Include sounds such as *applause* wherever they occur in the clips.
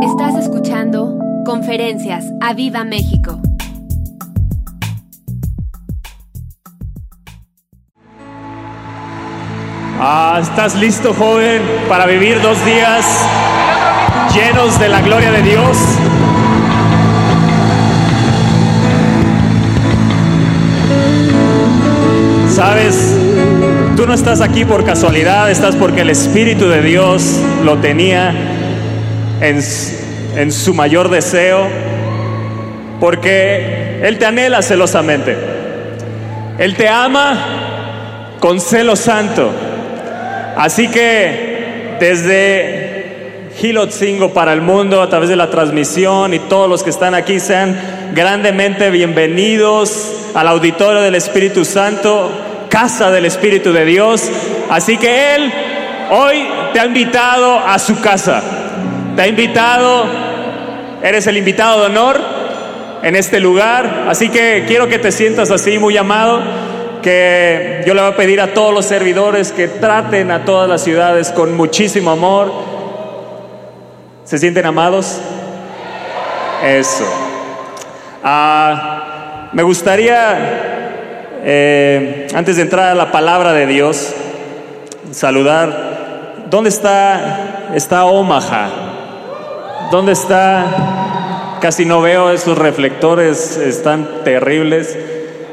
Estás escuchando Conferencias a Viva México. Ah, ¿Estás listo, joven, para vivir dos días llenos de la gloria de Dios? Sabes, tú no estás aquí por casualidad, estás porque el Espíritu de Dios lo tenía en, su mayor deseo, porque Él te anhela celosamente. Él te ama con celo santo. Así que desde Hilotzingo para el mundo, a través de la transmisión y todos los que están aquí sean grandemente bienvenidos al auditorio del Espíritu Santo, casa del Espíritu de Dios. Así que Él hoy te ha invitado a su casa. Te ha invitado, eres el invitado de honor en este lugar. Así que quiero que te sientas así, muy amado que yo le voy a pedir a todos los servidores que traten a todas las ciudades con muchísimo amor. ¿Se sienten amados? Eso. Ah, me gustaría, eh, antes de entrar a la palabra de Dios, saludar. ¿Dónde está, está Omaha? ¿Dónde está? Casi no veo esos reflectores, están terribles.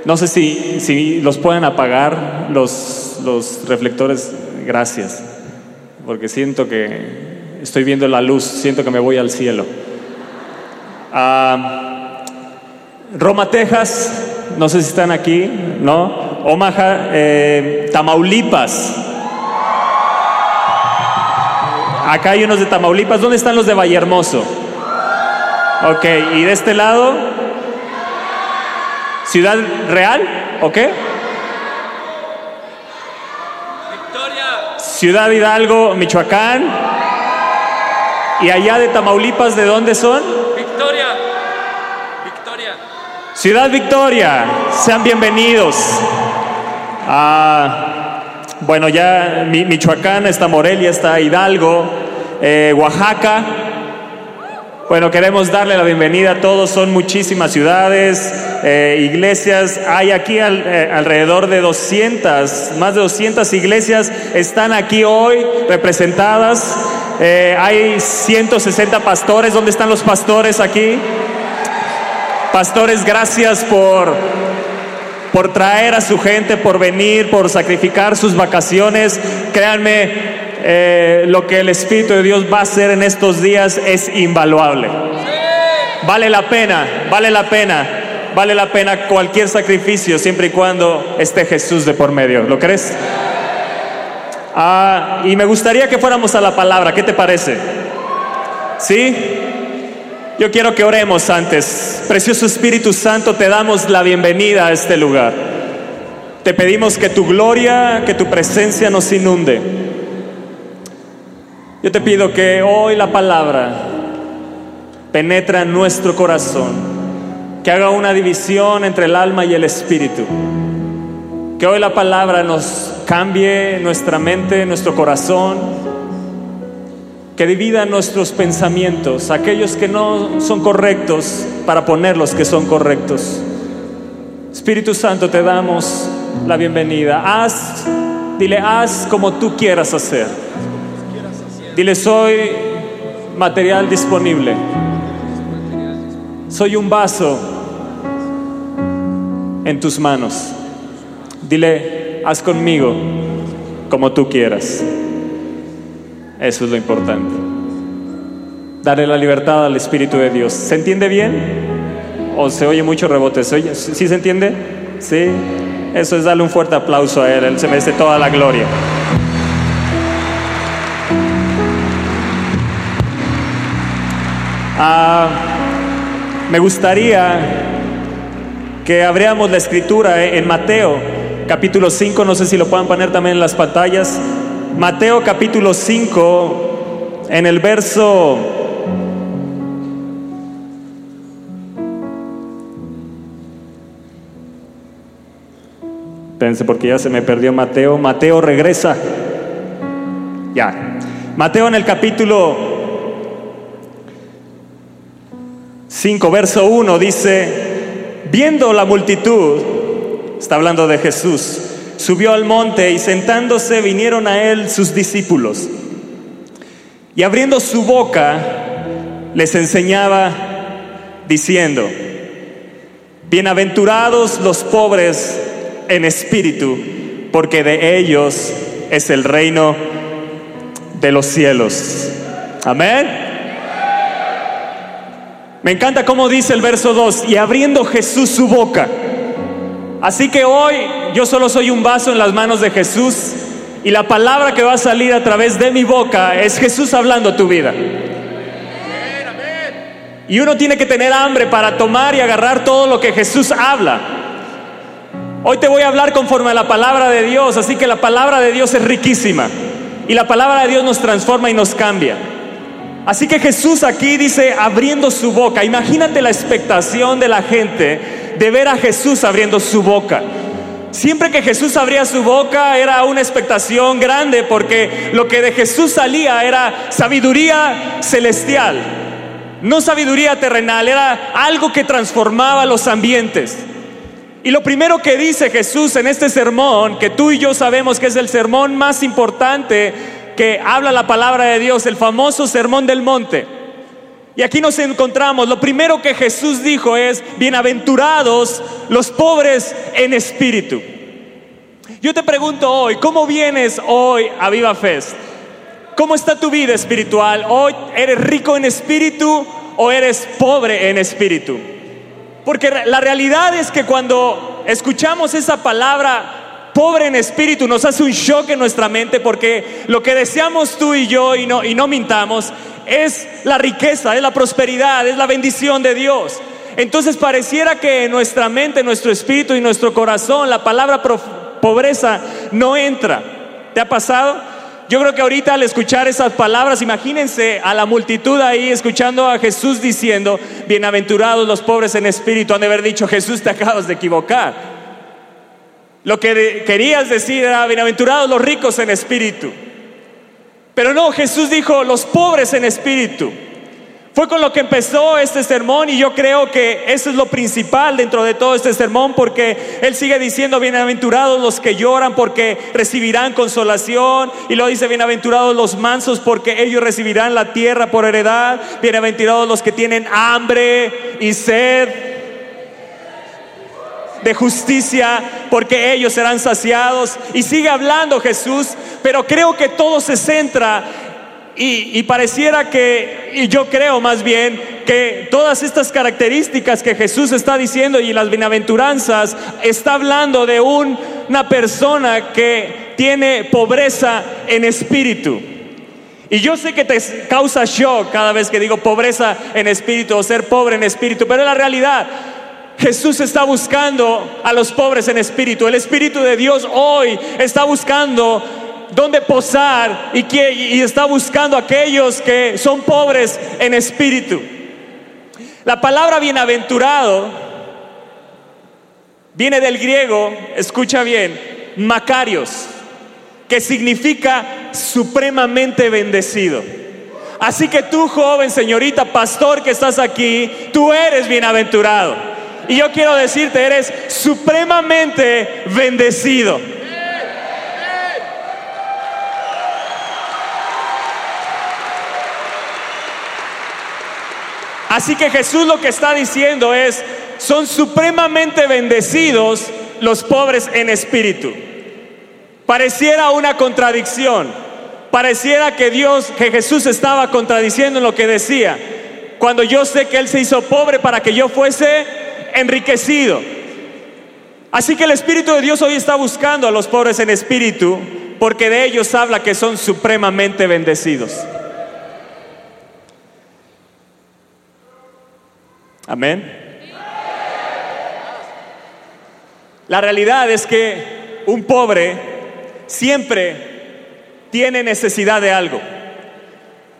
No sé si, si los pueden apagar los, los reflectores. Gracias. Porque siento que estoy viendo la luz, siento que me voy al cielo. Ah, Roma, Texas, no sé si están aquí, ¿no? Omaha, eh, Tamaulipas. Acá hay unos de Tamaulipas. ¿Dónde están los de Vallehermoso? Ok, y de este lado, Ciudad Real, ¿ok? Victoria. Ciudad Hidalgo, Michoacán. Y allá de Tamaulipas, ¿de dónde son? Victoria. Victoria. Ciudad Victoria, sean bienvenidos. Ah, bueno, ya Mi- Michoacán, está Morelia, está Hidalgo, eh, Oaxaca. Bueno, queremos darle la bienvenida a todos, son muchísimas ciudades, eh, iglesias, hay aquí eh, alrededor de 200, más de 200 iglesias están aquí hoy representadas, hay 160 pastores, ¿dónde están los pastores aquí? Pastores, gracias por, por traer a su gente, por venir, por sacrificar sus vacaciones. Créanme, eh, lo que el Espíritu de Dios va a hacer en estos días es invaluable. Vale la pena, vale la pena, vale la pena cualquier sacrificio siempre y cuando esté Jesús de por medio. ¿Lo crees? Ah, y me gustaría que fuéramos a la palabra. ¿Qué te parece? ¿Sí? Yo quiero que oremos antes. Precioso Espíritu Santo, te damos la bienvenida a este lugar. Te pedimos que tu gloria, que tu presencia nos inunde. Yo te pido que hoy la palabra penetra en nuestro corazón, que haga una división entre el alma y el espíritu. Que hoy la palabra nos cambie nuestra mente, nuestro corazón, que divida nuestros pensamientos, aquellos que no son correctos, para poner los que son correctos. Espíritu Santo, te damos la bienvenida. Haz, dile, haz como tú quieras hacer. Dile, soy material disponible. Soy un vaso en tus manos. Dile, haz conmigo como tú quieras. Eso es lo importante. Darle la libertad al Espíritu de Dios. ¿Se entiende bien? ¿O se oye mucho rebote? ¿Se oye? ¿Sí se entiende? Sí. Eso es darle un fuerte aplauso a Él. Él se merece toda la gloria. Ah, me gustaría que abriéramos la escritura en Mateo capítulo 5, no sé si lo puedan poner también en las pantallas. Mateo capítulo 5, en el verso... Espérense porque ya se me perdió Mateo. Mateo regresa. Ya. Mateo en el capítulo 5, verso 1 dice, viendo la multitud, está hablando de Jesús, subió al monte y sentándose vinieron a él sus discípulos. Y abriendo su boca, les enseñaba diciendo, bienaventurados los pobres en espíritu, porque de ellos es el reino de los cielos. Amén. Me encanta cómo dice el verso 2, y abriendo Jesús su boca. Así que hoy yo solo soy un vaso en las manos de Jesús y la palabra que va a salir a través de mi boca es Jesús hablando a tu vida. Y uno tiene que tener hambre para tomar y agarrar todo lo que Jesús habla. Hoy te voy a hablar conforme a la palabra de Dios, así que la palabra de Dios es riquísima. Y la palabra de Dios nos transforma y nos cambia. Así que Jesús aquí dice abriendo su boca. Imagínate la expectación de la gente de ver a Jesús abriendo su boca. Siempre que Jesús abría su boca era una expectación grande porque lo que de Jesús salía era sabiduría celestial, no sabiduría terrenal, era algo que transformaba los ambientes. Y lo primero que dice Jesús en este sermón, que tú y yo sabemos que es el sermón más importante que habla la palabra de Dios, el famoso sermón del monte. Y aquí nos encontramos, lo primero que Jesús dijo es, bienaventurados los pobres en espíritu. Yo te pregunto hoy, ¿cómo vienes hoy a Viva Fest? ¿Cómo está tu vida espiritual? ¿Hoy eres rico en espíritu o eres pobre en espíritu? Porque la realidad es que cuando escuchamos esa palabra pobre en espíritu, nos hace un shock en nuestra mente porque lo que deseamos tú y yo, y no, y no mintamos, es la riqueza, es la prosperidad, es la bendición de Dios. Entonces pareciera que en nuestra mente, nuestro espíritu y nuestro corazón la palabra pobreza no entra. ¿Te ha pasado? Yo creo que ahorita al escuchar esas palabras, imagínense a la multitud ahí escuchando a Jesús diciendo, bienaventurados los pobres en espíritu, han de haber dicho, Jesús te acabas de equivocar. Lo que querías decir era, bienaventurados los ricos en espíritu. Pero no, Jesús dijo, los pobres en espíritu. Fue con lo que empezó este sermón y yo creo que eso es lo principal dentro de todo este sermón porque Él sigue diciendo, bienaventurados los que lloran porque recibirán consolación y luego dice, bienaventurados los mansos porque ellos recibirán la tierra por heredad, bienaventurados los que tienen hambre y sed de justicia, porque ellos serán saciados. Y sigue hablando Jesús, pero creo que todo se centra y, pareciera que, y yo creo más bien, que todas estas características que Jesús está diciendo y las bienaventuranzas, está hablando de una persona que tiene pobreza en espíritu. Y yo sé que te causa shock cada vez que digo pobreza en espíritu o ser pobre en espíritu, pero es la realidad. Jesús está buscando a los pobres en espíritu. El Espíritu de Dios hoy está buscando dónde posar y, está buscando a aquellos que son pobres en espíritu. La palabra bienaventurado viene del griego, escucha bien, Macarios, que significa supremamente bendecido. Así que tú, joven, señorita, pastor que estás aquí, tú eres bienaventurado. Y yo quiero decirte, eres supremamente bendecido. Así que Jesús lo que está diciendo es, son supremamente bendecidos los pobres en espíritu. Pareciera una contradicción, pareciera que Dios, que Jesús estaba contradiciendo en lo que decía, cuando yo sé que Él se hizo pobre para que yo fuese enriquecido. Así que el Espíritu de Dios hoy está buscando a los pobres en espíritu porque de ellos habla que son supremamente bendecidos. Amén. La realidad es que un pobre siempre tiene necesidad de algo.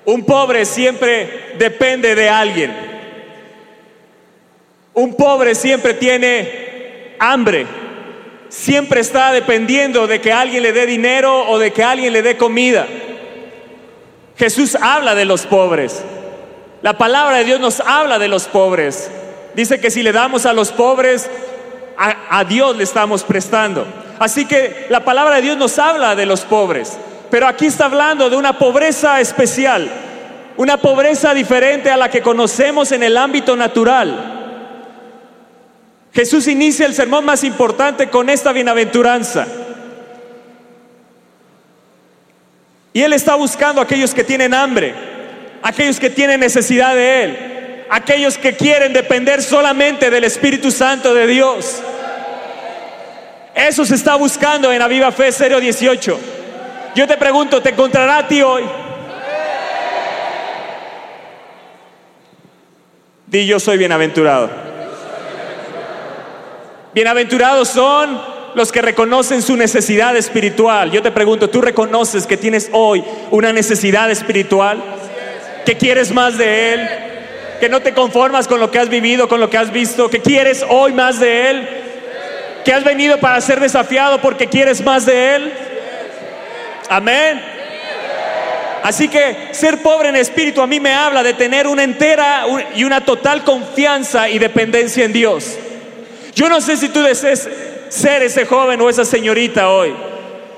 Un pobre siempre depende de alguien. Un pobre siempre tiene hambre, siempre está dependiendo de que alguien le dé dinero o de que alguien le dé comida. Jesús habla de los pobres. La palabra de Dios nos habla de los pobres. Dice que si le damos a los pobres, a, Dios le estamos prestando. Así que la palabra de Dios nos habla de los pobres. Pero aquí está hablando de una pobreza especial, una pobreza diferente a la que conocemos en el ámbito natural. Jesús inicia el sermón más importante con esta bienaventuranza. Y Él está buscando a aquellos que tienen hambre, aquellos que tienen necesidad de Él, aquellos que quieren depender solamente del Espíritu Santo de Dios. Eso se está buscando en Aviva Fe 018. Yo te pregunto, ¿te encontrará a ti hoy? Di yo soy bienaventurado. Bienaventurados son los que reconocen su necesidad espiritual. Yo te pregunto, ¿tú reconoces que tienes hoy una necesidad espiritual? ¿Que quieres más de Él? ¿Que no te conformas con lo que has vivido, con lo que has visto? ¿Que quieres hoy más de Él? ¿Que has venido para ser desafiado porque quieres más de Él? Amén. Así que ser pobre en espíritu a mí me habla de tener una entera y una total confianza y dependencia en Dios. Yo no sé si tú deseas ser ese joven o esa señorita hoy.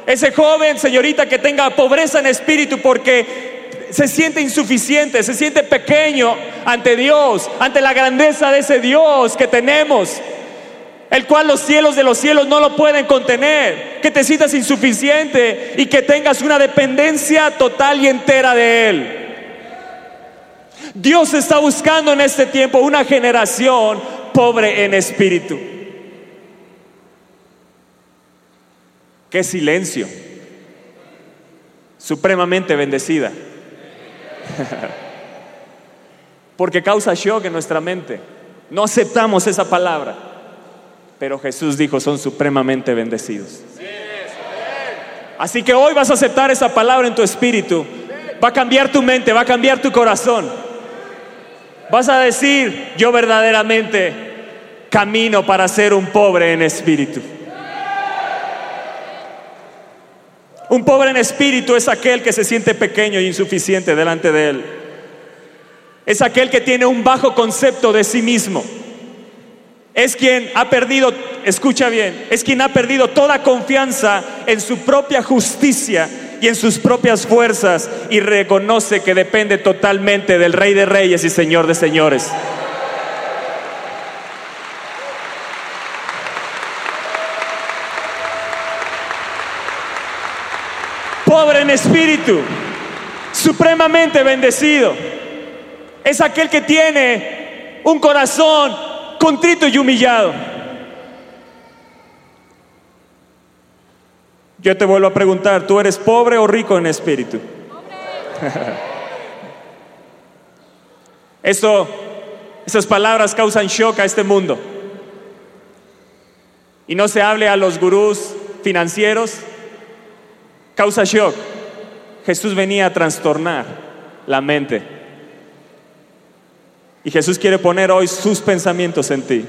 Ese joven, señorita que tenga pobreza en espíritu porque se siente insuficiente, se siente pequeño ante Dios, ante la grandeza de ese Dios que tenemos el cual los cielos de los cielos no lo pueden contener, que te sientas insuficiente y que tengas una dependencia total y entera de Él. Dios está buscando en este tiempo una generación pobre en espíritu. Qué silencio, supremamente bendecida, *laughs* porque causa shock en nuestra mente. No aceptamos esa palabra. Pero Jesús dijo, son supremamente bendecidos. Así que hoy vas a aceptar esa palabra en tu espíritu. Va a cambiar tu mente, va a cambiar tu corazón. Vas a decir, yo verdaderamente camino para ser un pobre en espíritu. Un pobre en espíritu es aquel que se siente pequeño e insuficiente delante de él. Es aquel que tiene un bajo concepto de sí mismo es quien ha perdido, escucha bien, es quien ha perdido toda confianza en su propia justicia y en sus propias fuerzas y reconoce que depende totalmente del Rey de Reyes y Señor de Señores. Pobre en espíritu, supremamente bendecido, es aquel que tiene un corazón contrito y humillado. Yo te vuelvo a preguntar, ¿tú eres pobre o rico en espíritu? *laughs* Esto, esas palabras causan shock a este mundo. Y no se hable a los gurús financieros, causa shock. Jesús venía a trastornar la mente y Jesús quiere poner hoy sus pensamientos en ti.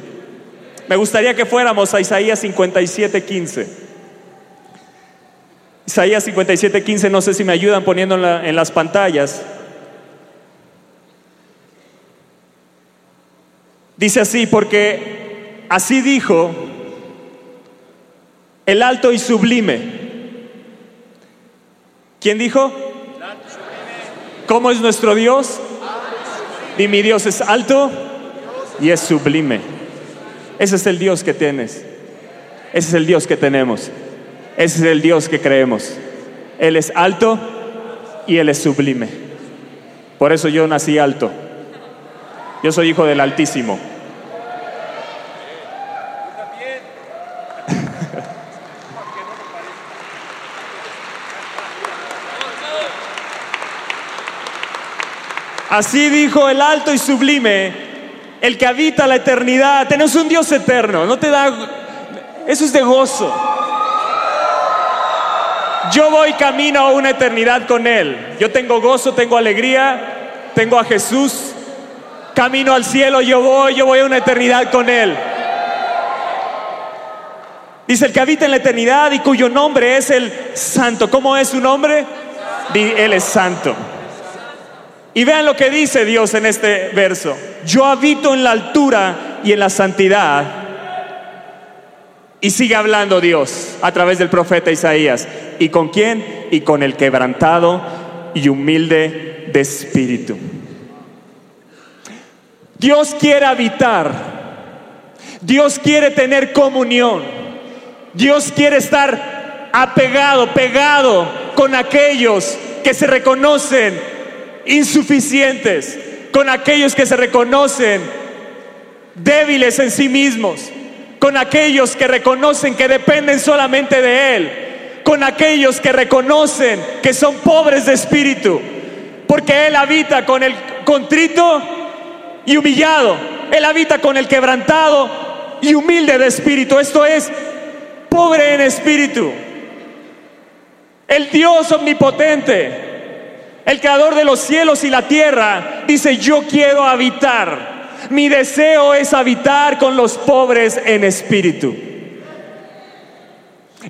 Me gustaría que fuéramos a Isaías 57, 15. Isaías 57, 15, no sé si me ayudan poniendo en, las pantallas. Dice así, porque así dijo el alto y sublime. ¿Quién dijo? ¿Cómo es nuestro Dios? Y mi Dios es alto y es sublime. Ese es el Dios que tienes. Ese es el Dios que tenemos. Ese es el Dios que creemos. Él es alto y Él es sublime. Por eso yo nací alto. Yo soy hijo del Altísimo. Así dijo el alto y sublime, el que habita la eternidad. Tenemos un Dios eterno, no te da... Eso es de gozo. Yo voy camino a una eternidad con Él. Yo tengo gozo, tengo alegría, tengo a Jesús. Camino al cielo, yo voy, yo voy a una eternidad con Él. Dice el que habita en la eternidad y cuyo nombre es el santo. ¿Cómo es su nombre? Él es santo. Y vean lo que dice Dios en este verso. Yo habito en la altura y en la santidad. Y sigue hablando Dios a través del profeta Isaías. ¿Y con quién? Y con el quebrantado y humilde de espíritu. Dios quiere habitar. Dios quiere tener comunión. Dios quiere estar apegado, pegado con aquellos que se reconocen insuficientes, con aquellos que se reconocen débiles en sí mismos, con aquellos que reconocen que dependen solamente de Él, con aquellos que reconocen que son pobres de espíritu, porque Él habita con el contrito y humillado, Él habita con el quebrantado y humilde de espíritu, esto es, pobre en espíritu. El Dios omnipotente, el creador de los cielos y la tierra, dice, yo quiero habitar. Mi deseo es habitar con los pobres en espíritu.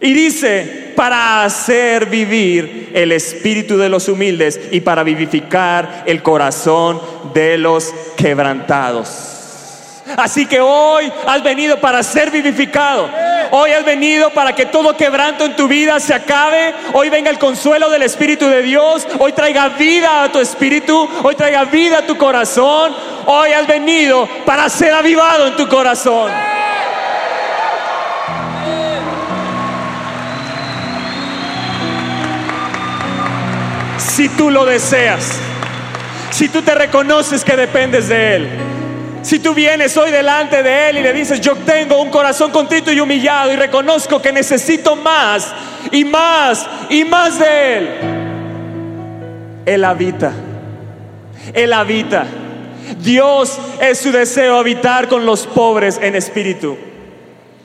Y dice, para hacer vivir el espíritu de los humildes y para vivificar el corazón de los quebrantados. Así que hoy has venido para ser vivificado. Hoy has venido para que todo quebranto en tu vida se acabe. Hoy venga el consuelo del Espíritu de Dios. Hoy traiga vida a tu espíritu. Hoy traiga vida a tu corazón. Hoy has venido para ser avivado en tu corazón. Si tú lo deseas, si tú te reconoces que dependes de Él, si tú vienes hoy delante de Él y le dices, yo tengo un corazón contrito y humillado y reconozco que necesito más y más y más de Él, Él habita, Él habita. Dios es su deseo habitar con los pobres en espíritu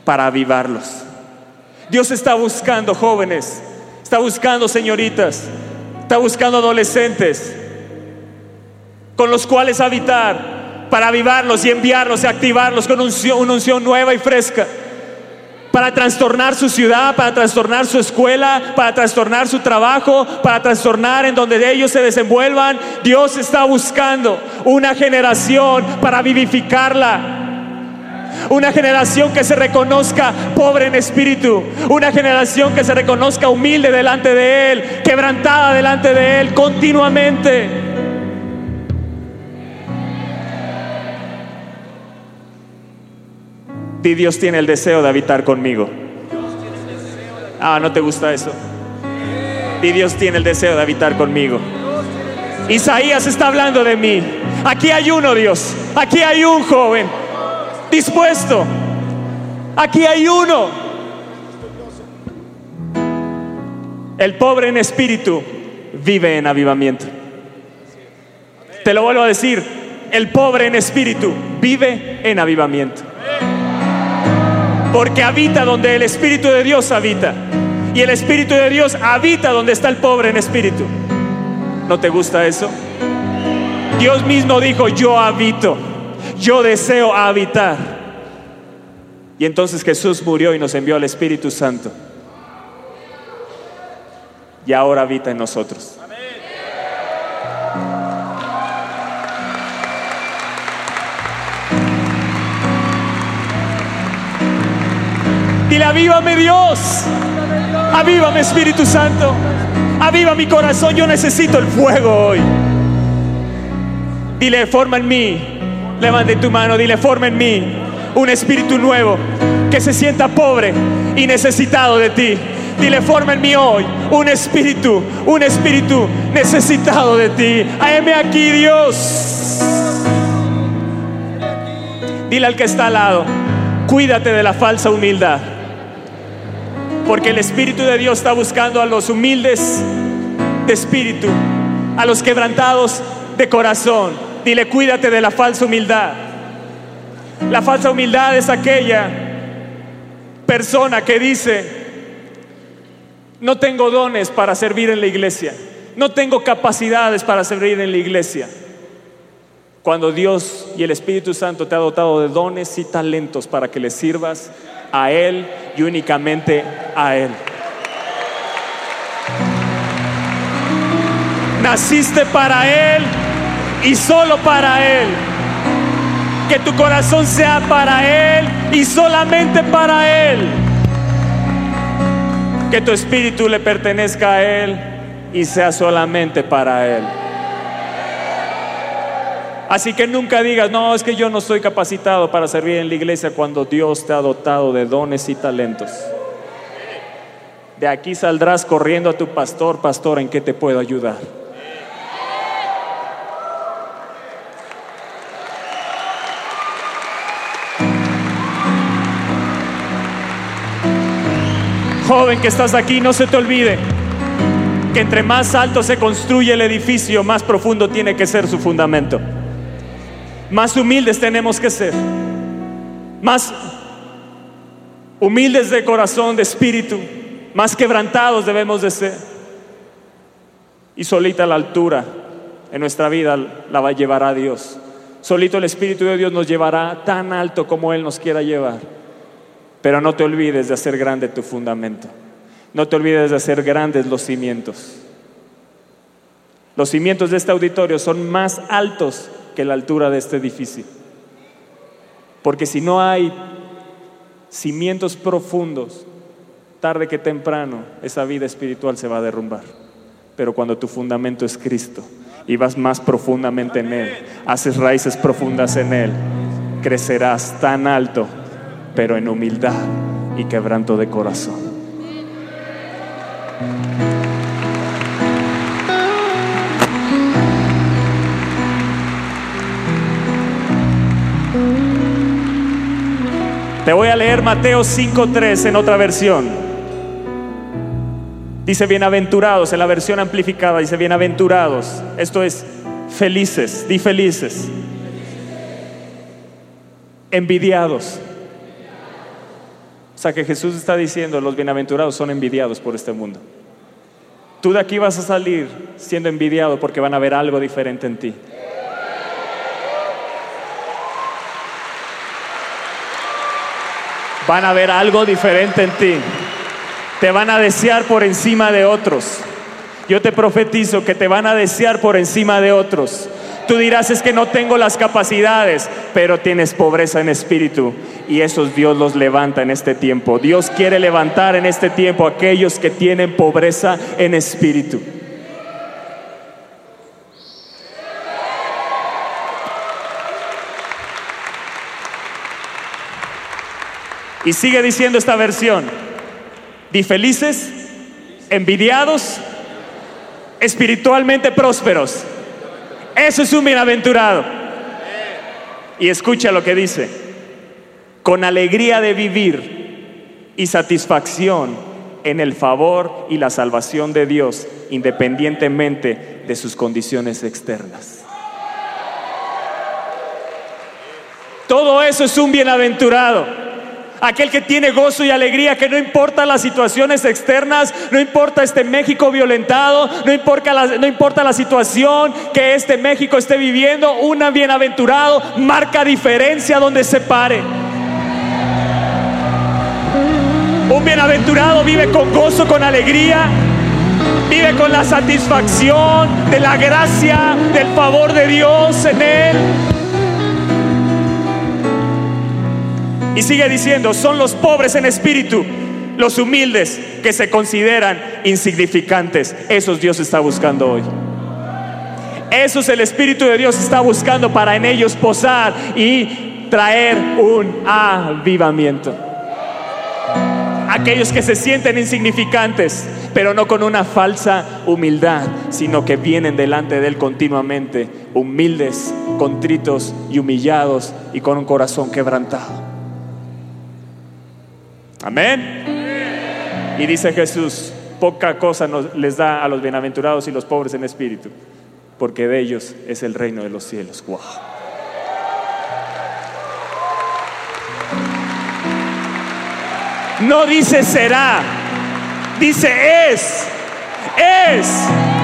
para avivarlos. Dios está buscando jóvenes, está buscando señoritas, está buscando adolescentes con los cuales habitar para avivarlos y enviarlos y activarlos con una unción nueva y fresca. Para trastornar su ciudad, para trastornar su escuela, para trastornar su trabajo, para trastornar en donde ellos se desenvuelvan. Dios está buscando una generación para vivificarla. Una generación que se reconozca pobre en espíritu. Una generación que se reconozca humilde delante de Él, quebrantada delante de Él continuamente. Di Dios tiene el deseo de habitar conmigo. Ah, ¿no te gusta eso? Di Dios tiene el deseo de habitar conmigo. Isaías está hablando de mí. Aquí hay uno, Dios. Aquí hay un joven dispuesto. Aquí hay uno. El pobre en espíritu vive en avivamiento. Te lo vuelvo a decir. El pobre en espíritu vive en avivamiento. Porque habita donde el Espíritu de Dios habita. Y el Espíritu de Dios habita donde está el pobre en espíritu. ¿No te gusta eso? Dios mismo dijo, yo habito, yo deseo habitar. Y entonces Jesús murió y nos envió al Espíritu Santo. Y ahora habita en nosotros. Dile, avívame Dios. Avívame Espíritu Santo. Aviva mi corazón. Yo necesito el fuego hoy. Dile, forma en mí. Levante tu mano. Dile, forma en mí un espíritu nuevo que se sienta pobre y necesitado de ti. Dile, forma en mí hoy un espíritu, un espíritu necesitado de ti. Háeme aquí, Dios. Dile al que está al lado, cuídate de la falsa humildad. Porque el Espíritu de Dios está buscando a los humildes de espíritu, a los quebrantados de corazón. Dile, cuídate de la falsa humildad. La falsa humildad es aquella persona que dice, no tengo dones para servir en la iglesia, no tengo capacidades para servir en la iglesia. Cuando Dios y el Espíritu Santo te ha dotado de dones y talentos para que le sirvas a Él y únicamente a Él. Naciste para Él y solo para Él. Que tu corazón sea para Él y solamente para Él. Que tu espíritu le pertenezca a Él y sea solamente para Él. Así que nunca digas, no, es que yo no estoy capacitado para servir en la iglesia cuando Dios te ha dotado de dones y talentos. De aquí saldrás corriendo a tu pastor, pastor, ¿en qué te puedo ayudar? Joven que estás aquí, no se te olvide que entre más alto se construye el edificio, más profundo tiene que ser su fundamento. Más humildes tenemos que ser. Más humildes de corazón, de espíritu. Más quebrantados debemos de ser. Y solita la altura en nuestra vida la va a llevar a Dios. Solito el Espíritu de Dios nos llevará tan alto como Él nos quiera llevar. Pero no te olvides de hacer grande tu fundamento. No te olvides de hacer grandes los cimientos. Los cimientos de este auditorio son más altos que la altura de este edificio. Porque si no hay cimientos profundos, tarde que temprano esa vida espiritual se va a derrumbar. Pero cuando tu fundamento es Cristo y vas más profundamente en Él, haces raíces profundas en Él, crecerás tan alto, pero en humildad y quebranto de corazón. Te voy a leer Mateo 5.3 en otra versión. Dice bienaventurados, en la versión amplificada dice bienaventurados. Esto es felices, di felices. Envidiados. O sea que Jesús está diciendo, los bienaventurados son envidiados por este mundo. Tú de aquí vas a salir siendo envidiado porque van a ver algo diferente en ti. Van a ver algo diferente en ti. Te van a desear por encima de otros. Yo te profetizo que te van a desear por encima de otros. Tú dirás es que no tengo las capacidades, pero tienes pobreza en espíritu y esos Dios los levanta en este tiempo. Dios quiere levantar en este tiempo a aquellos que tienen pobreza en espíritu. Y sigue diciendo esta versión, di felices, envidiados, espiritualmente prósperos. Eso es un bienaventurado. Y escucha lo que dice, con alegría de vivir y satisfacción en el favor y la salvación de Dios, independientemente de sus condiciones externas. Todo eso es un bienaventurado aquel que tiene gozo y alegría, que no importa las situaciones externas, no importa este México violentado, no importa la, no importa la situación que este México esté viviendo, un bienaventurado marca diferencia donde se pare. Un bienaventurado vive con gozo, con alegría, vive con la satisfacción de la gracia, del favor de Dios en él. Y sigue diciendo, son los pobres en espíritu, los humildes que se consideran insignificantes. Esos Dios está buscando hoy. Eso es el Espíritu de Dios está buscando para en ellos posar y traer un avivamiento. Aquellos que se sienten insignificantes, pero no con una falsa humildad, sino que vienen delante de Él continuamente, humildes, contritos y humillados y con un corazón quebrantado. Amén. Y dice Jesús, poca cosa nos, les da a los bienaventurados y los pobres en espíritu, porque de ellos es el reino de los cielos. Wow. No dice será, dice es. Es,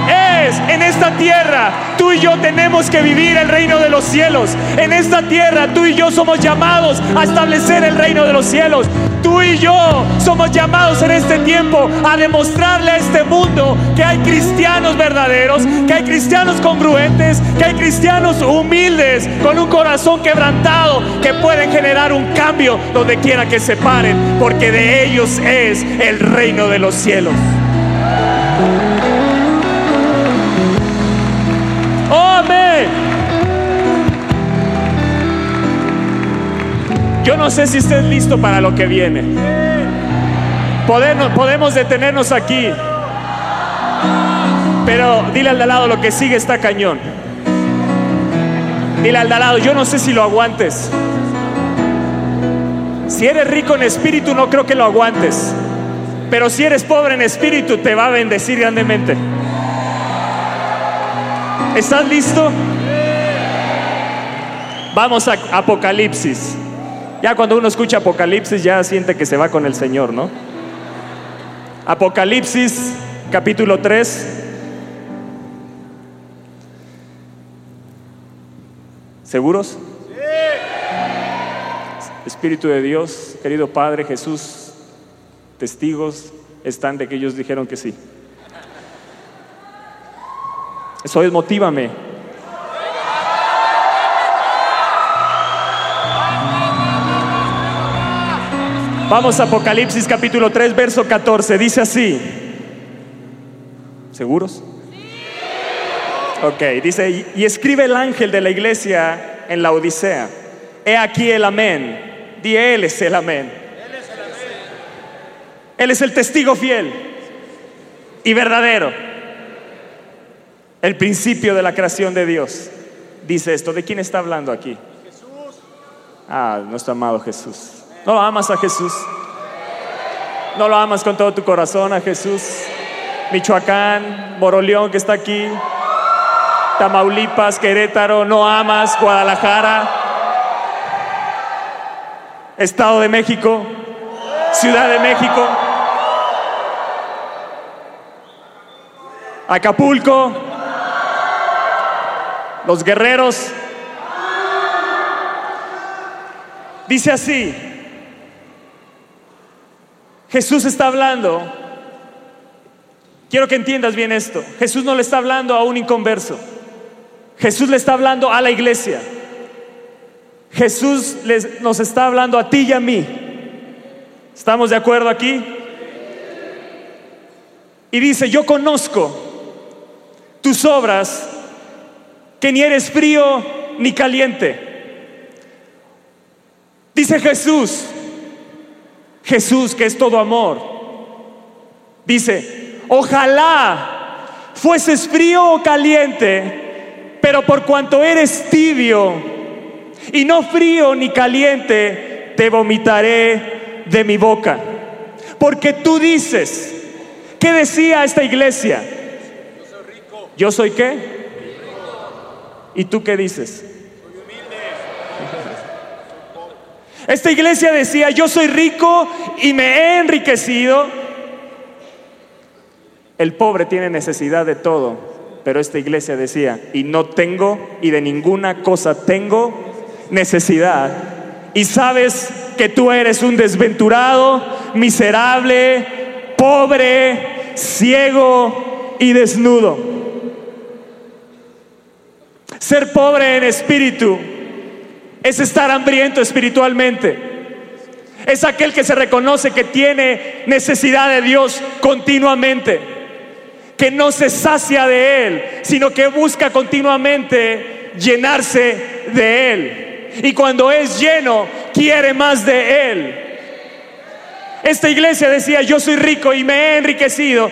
es en esta tierra. Tú y yo tenemos que vivir el reino de los cielos. En esta tierra tú y yo somos llamados a establecer el reino de los cielos. Tú y yo somos llamados en este tiempo a demostrarle a este mundo que hay cristianos verdaderos, que hay cristianos congruentes, que hay cristianos humildes, con un corazón quebrantado, que pueden generar un cambio donde quiera que se paren, porque de ellos es el reino de los cielos. Amén. Yo no sé si estés listo para lo que viene. Podemos, podemos detenernos aquí. Pero dile al de lado, lo que sigue está cañón. Dile al de lado, yo no sé si lo aguantes. Si eres rico en espíritu, no creo que lo aguantes. Pero si eres pobre en espíritu, te va a bendecir grandemente. ¿Estás listo? Vamos a Apocalipsis. Ya cuando uno escucha Apocalipsis ya siente que se va con el Señor, ¿no? Apocalipsis capítulo 3. ¿Seguros? Espíritu de Dios, querido Padre Jesús, testigos están de que ellos dijeron que sí. Eso es, motívame. Vamos a Apocalipsis capítulo 3, verso 14. Dice así. ¿Seguros? Ok, dice, y escribe el ángel de la iglesia en la Odisea. He aquí el amén. Di él es el amén. Él es el testigo fiel y verdadero. El principio de la creación de Dios. Dice esto. ¿De quién está hablando aquí? Ah, nuestro amado Jesús. ¿No lo amas a Jesús? ¿No lo amas con todo tu corazón a Jesús? Michoacán, Moroleón que está aquí, Tamaulipas, Querétaro, no amas, Guadalajara, Estado de México, Ciudad de México, Acapulco, los guerreros. Dice así, Jesús está hablando. Quiero que entiendas bien esto. Jesús no le está hablando a un inconverso. Jesús le está hablando a la iglesia. Jesús nos está hablando a ti y a mí. ¿Estamos de acuerdo aquí? Y dice, yo conozco tus obras, que ni eres frío ni caliente. Dice Jesús, Jesús, que es todo amor, dice, ojalá fueses frío o caliente, pero por cuanto eres tibio y no frío ni caliente, te vomitaré de mi boca. Porque tú dices, ¿qué decía esta iglesia? Yo soy rico. ¿Yo soy qué? ¿Y tú qué dices? Esta iglesia decía, yo soy rico y me he enriquecido. El pobre tiene necesidad de todo, pero esta iglesia decía, y no tengo y de ninguna cosa tengo necesidad. Y sabes que tú eres un desventurado, miserable, pobre, ciego y desnudo. Ser pobre en espíritu es estar hambriento espiritualmente. Es aquel que se reconoce que tiene necesidad de Dios continuamente, que no se sacia de Él, sino que busca continuamente llenarse de Él. Y cuando es lleno, quiere más de Él. Esta iglesia decía, yo soy rico y me he enriquecido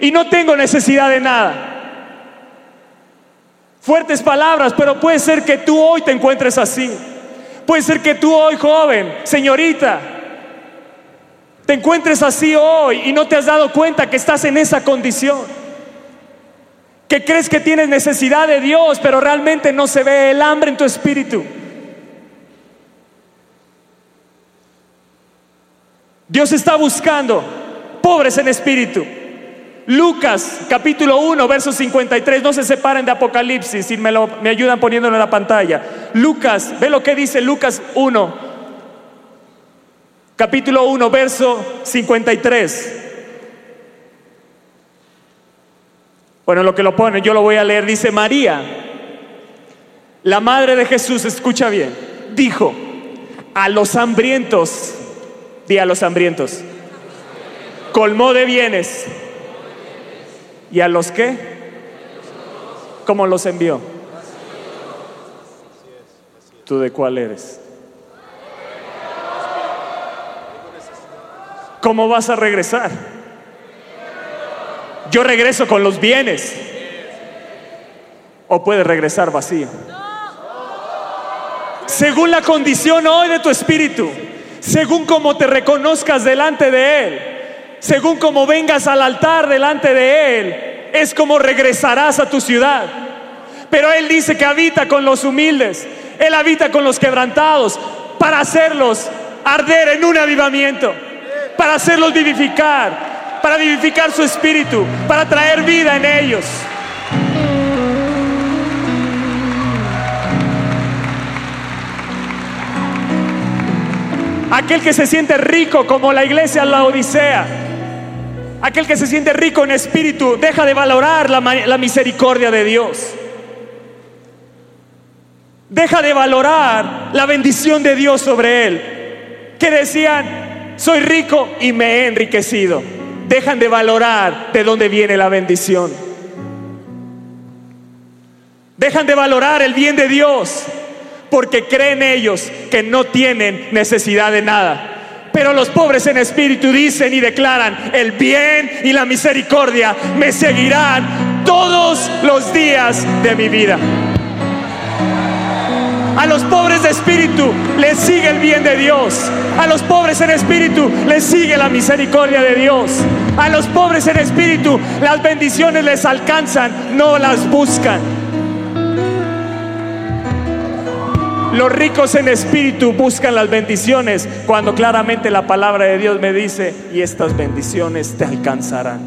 y no tengo necesidad de nada. Fuertes palabras, pero puede ser que tú hoy te encuentres así. Puede ser que tú hoy, joven, señorita, te encuentres así hoy y no te has dado cuenta que estás en esa condición. Que crees que tienes necesidad de Dios, pero realmente no se ve el hambre en tu espíritu. Dios está buscando pobres en espíritu. Lucas capítulo 1, verso 53. No se separen de Apocalipsis y me, lo, me ayudan poniéndolo en la pantalla. Lucas, ve lo que dice Lucas 1, capítulo 1, verso 53. Bueno, lo que lo pone, yo lo voy a leer. Dice María, la madre de Jesús, escucha bien, dijo a los hambrientos, di a los hambrientos, colmó de bienes ¿Y a los qué? ¿Cómo los envió? ¿Tú de cuál eres? ¿Cómo vas a regresar? Yo regreso con los bienes. ¿O puedes regresar vacío? Según la condición hoy de tu espíritu, según como te reconozcas delante de Él, según como vengas al altar delante de Él, es como regresarás a tu ciudad. Pero Él dice que habita con los humildes, Él habita con los quebrantados, para hacerlos arder en un avivamiento, para hacerlos vivificar, para vivificar su espíritu, para traer vida en ellos. Aquel que se siente rico como la iglesia en la Odisea, Aquel que se siente rico en espíritu deja de valorar la, misericordia de Dios. Deja de valorar la bendición de Dios sobre él. Que decían, soy rico y me he enriquecido. Dejan de valorar de dónde viene la bendición. Dejan de valorar el bien de Dios porque creen ellos que no tienen necesidad de nada. Pero los pobres en espíritu dicen y declaran, el bien y la misericordia me seguirán todos los días de mi vida. A los pobres de espíritu les sigue el bien de Dios. A los pobres en espíritu les sigue la misericordia de Dios. A los pobres en espíritu las bendiciones les alcanzan, no las buscan. Los ricos en espíritu buscan las bendiciones cuando claramente la palabra de Dios me dice, y estas bendiciones te alcanzarán.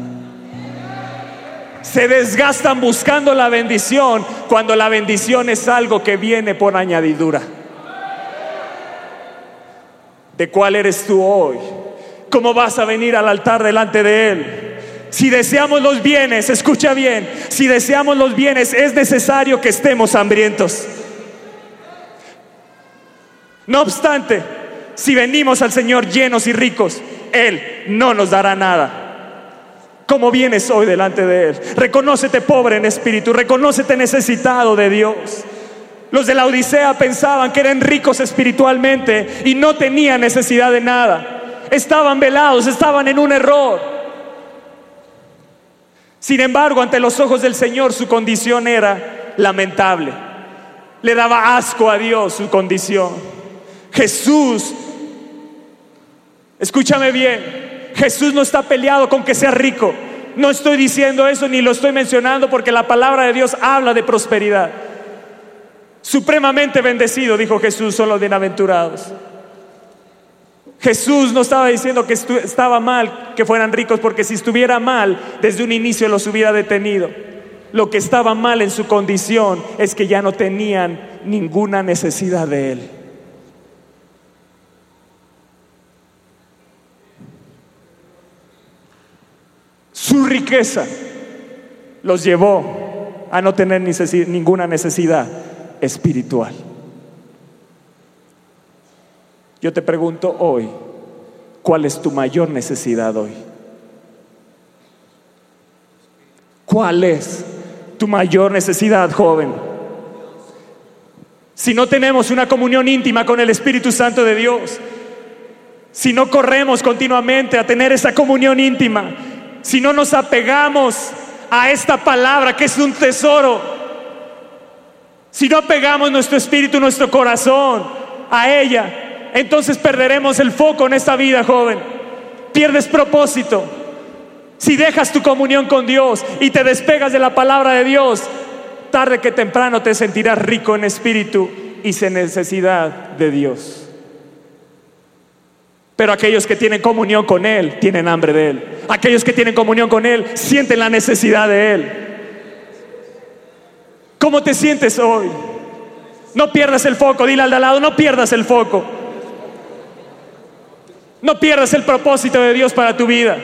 Se desgastan buscando la bendición cuando la bendición es algo que viene por añadidura. ¿De cuál eres tú hoy? ¿Cómo vas a venir al altar delante de Él? Si deseamos los bienes, escucha bien, si deseamos los bienes es necesario que estemos hambrientos. No obstante, si venimos al Señor llenos y ricos, Él no nos dará nada. ¿Cómo vienes hoy delante de Él? Reconócete pobre en espíritu, reconócete necesitado de Dios. Los de la Odisea pensaban que eran ricos espiritualmente y no tenían necesidad de nada. Estaban velados, estaban en un error. Sin embargo, ante los ojos del Señor su condición era lamentable. Le daba asco a Dios su condición. Jesús, escúchame bien, Jesús no está peleado con que sea rico. No estoy diciendo eso ni lo estoy mencionando porque la palabra de Dios habla de prosperidad. Supremamente bendecido, dijo Jesús, son los bienaventurados. Jesús no estaba diciendo que estaba mal que fueran ricos, porque si estuviera mal, desde un inicio los hubiera detenido. Lo que estaba mal en su condición es que ya no tenían ninguna necesidad de Él. Su riqueza los llevó a no tener ninguna necesidad espiritual. Yo te pregunto hoy, ¿cuál es tu mayor necesidad hoy? ¿Cuál es tu mayor necesidad, joven? Si no tenemos una comunión íntima con el Espíritu Santo de Dios, si no corremos continuamente a tener esa comunión íntima, si no nos apegamos a esta palabra que es un tesoro, si no apegamos nuestro espíritu, nuestro corazón a ella, entonces perderemos el foco en esta vida, joven. Pierdes propósito. Si dejas tu comunión con Dios y te despegas de la palabra de Dios, tarde que temprano te sentirás rico en espíritu y sin necesidad de Dios. Pero aquellos que tienen comunión con Él tienen hambre de Él. Aquellos que tienen comunión con Él sienten la necesidad de Él. ¿Cómo te sientes hoy? No pierdas el foco, dile al de al lado, no pierdas el foco. No pierdas el propósito de Dios para tu vida.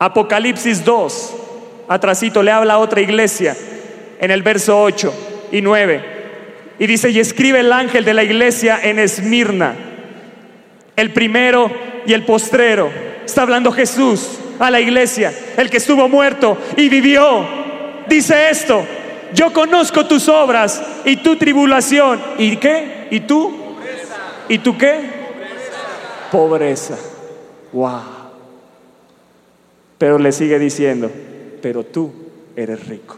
Apocalipsis 2, atrasito, le habla a otra iglesia en el verso 8 y 9. Y dice, y escribe el ángel de la iglesia en Esmirna, el primero y el postrero. Está hablando Jesús a la iglesia, el que estuvo muerto y vivió. Dice esto, yo conozco tus obras y tu tribulación. ¿Y qué? ¿Y tú? ¿Y tú qué? Pobreza. Wow. Pero le sigue diciendo, pero tú eres rico.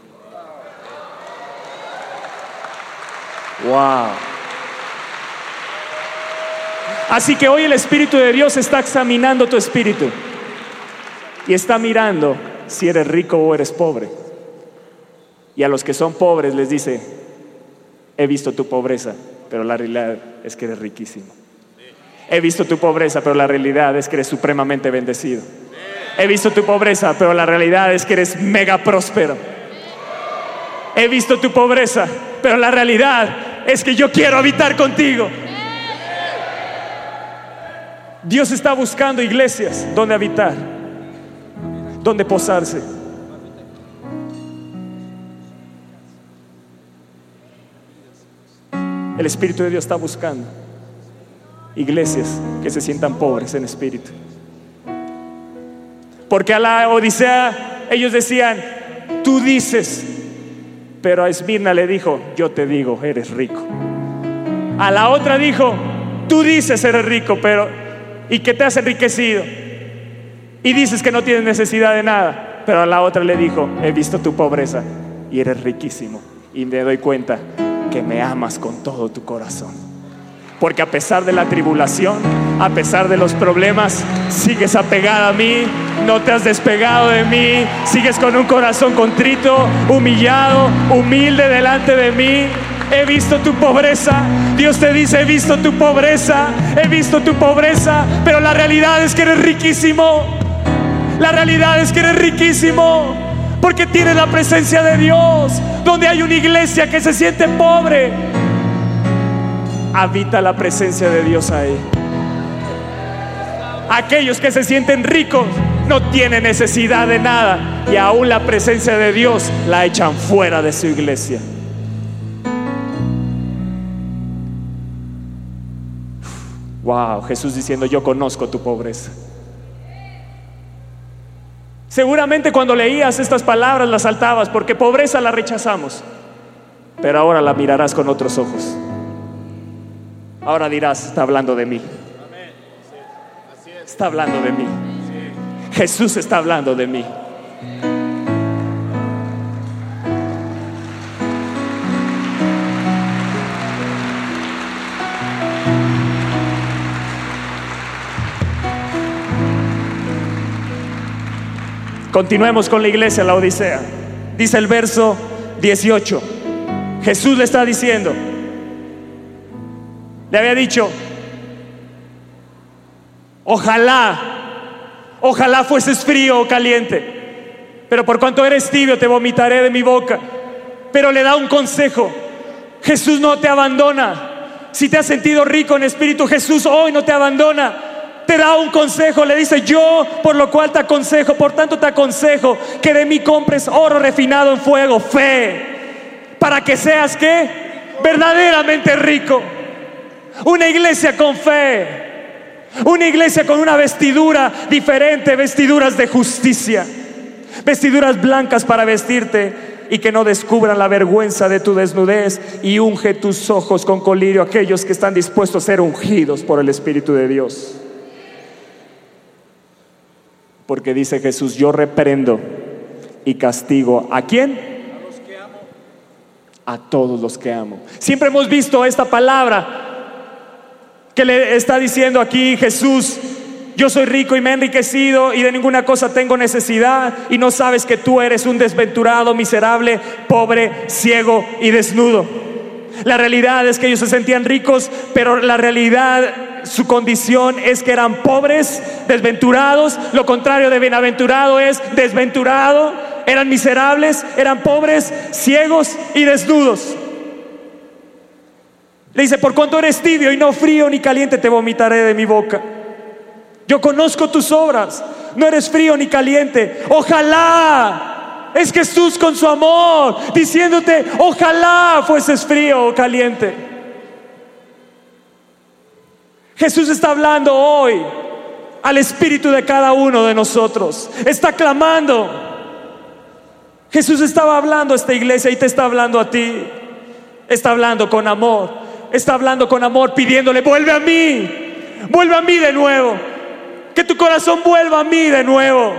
Wow. Así que hoy el Espíritu de Dios está examinando tu espíritu y está mirando si eres rico o eres pobre. Y a los que son pobres les dice, he visto tu pobreza, pero la realidad es que eres riquísimo. He visto tu pobreza, pero la realidad es que eres supremamente bendecido. He visto tu pobreza, pero la realidad es que eres mega próspero. He visto tu pobreza, pero la realidad es que yo quiero habitar contigo. Dios está buscando iglesias donde habitar, donde posarse. El Espíritu de Dios está buscando iglesias que se sientan pobres en espíritu. Porque a la Odisea ellos decían, tú dices, pero a Esmirna le dijo, yo te digo, eres rico. A la otra dijo, tú dices eres rico, pero y que te has enriquecido. Y dices que no tienes necesidad de nada. Pero a la otra le dijo, he visto tu pobreza y eres riquísimo. Y me doy cuenta que me amas con todo tu corazón. Porque a pesar de la tribulación, a pesar de los problemas, sigues apegada a mí, no te has despegado de mí, sigues con un corazón contrito, humillado, humilde delante de mí. He visto tu pobreza. Dios te dice, he visto tu pobreza, he visto tu pobreza, pero la realidad es que eres riquísimo. La realidad es que eres riquísimo porque tienes la presencia de Dios. Donde hay una iglesia que se siente pobre, habita la presencia de Dios ahí. Aquellos que se sienten ricos no tienen necesidad de nada y aún la presencia de Dios la echan fuera de su iglesia. Wow, Jesús diciendo, yo conozco tu pobreza. Seguramente cuando leías estas palabras las saltabas porque pobreza la rechazamos, pero ahora la mirarás con otros ojos. Ahora dirás, está hablando de mí. Está hablando de mí. Jesús está hablando de mí. Continuemos con la iglesia, la Odisea. Dice el verso 18. Jesús le está diciendo, le había dicho, ojalá, ojalá fueses frío o caliente, pero por cuanto eres tibio te vomitaré de mi boca. Pero le da un consejo, Jesús no te abandona. Si te has sentido rico en espíritu, Jesús hoy no te abandona te da un consejo, le dice, yo por lo cual te aconsejo, por tanto te aconsejo que de mí compres oro refinado en fuego, fe, para que seas que verdaderamente rico. Una iglesia con fe, una iglesia con una vestidura diferente, vestiduras de justicia, vestiduras blancas para vestirte y que no descubran la vergüenza de tu desnudez y unge tus ojos con colirio aquellos que están dispuestos a ser ungidos por el Espíritu de Dios. Porque dice Jesús, yo reprendo y castigo. ¿A quién? A todos los que amo. Siempre hemos visto esta palabra que le está diciendo aquí Jesús. Yo soy rico y me he enriquecido y de ninguna cosa tengo necesidad y no sabes que tú eres un desventurado, miserable, pobre, ciego y desnudo. La realidad es que ellos se sentían ricos, pero la realidad su condición es que eran pobres, desventurados. Lo contrario de bienaventurado es desventurado. Eran miserables, eran pobres, ciegos y desnudos. Le dice, por cuanto eres tibio y no frío ni caliente, te vomitaré de mi boca. Yo conozco tus obras, no eres frío ni caliente. Ojalá es Jesús con su amor, diciéndote, ojalá fueses frío o caliente. Jesús está hablando hoy al espíritu de cada uno de nosotros. Está clamando. Jesús estaba hablando a esta iglesia y te está hablando a ti. Está hablando con amor. Está hablando con amor pidiéndole, vuelve a mí. Vuelve a mí de nuevo. Que tu corazón vuelva a mí de nuevo.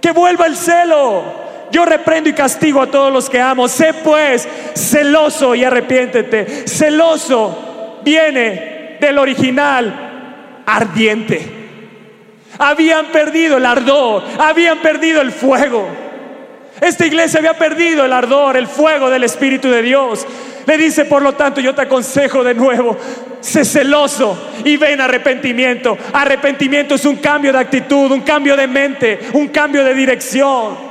Que vuelva el celo. Yo reprendo y castigo a todos los que amo. Sé pues celoso y arrepiéntete. Celoso viene del original ardiente. Habían perdido el ardor, habían perdido el fuego. Esta iglesia había perdido el ardor, el fuego del Espíritu de Dios. Le dice, por lo tanto, yo te aconsejo de nuevo, sé celoso y ven arrepentimiento. Arrepentimiento es un cambio de actitud, un cambio de mente, un cambio de dirección.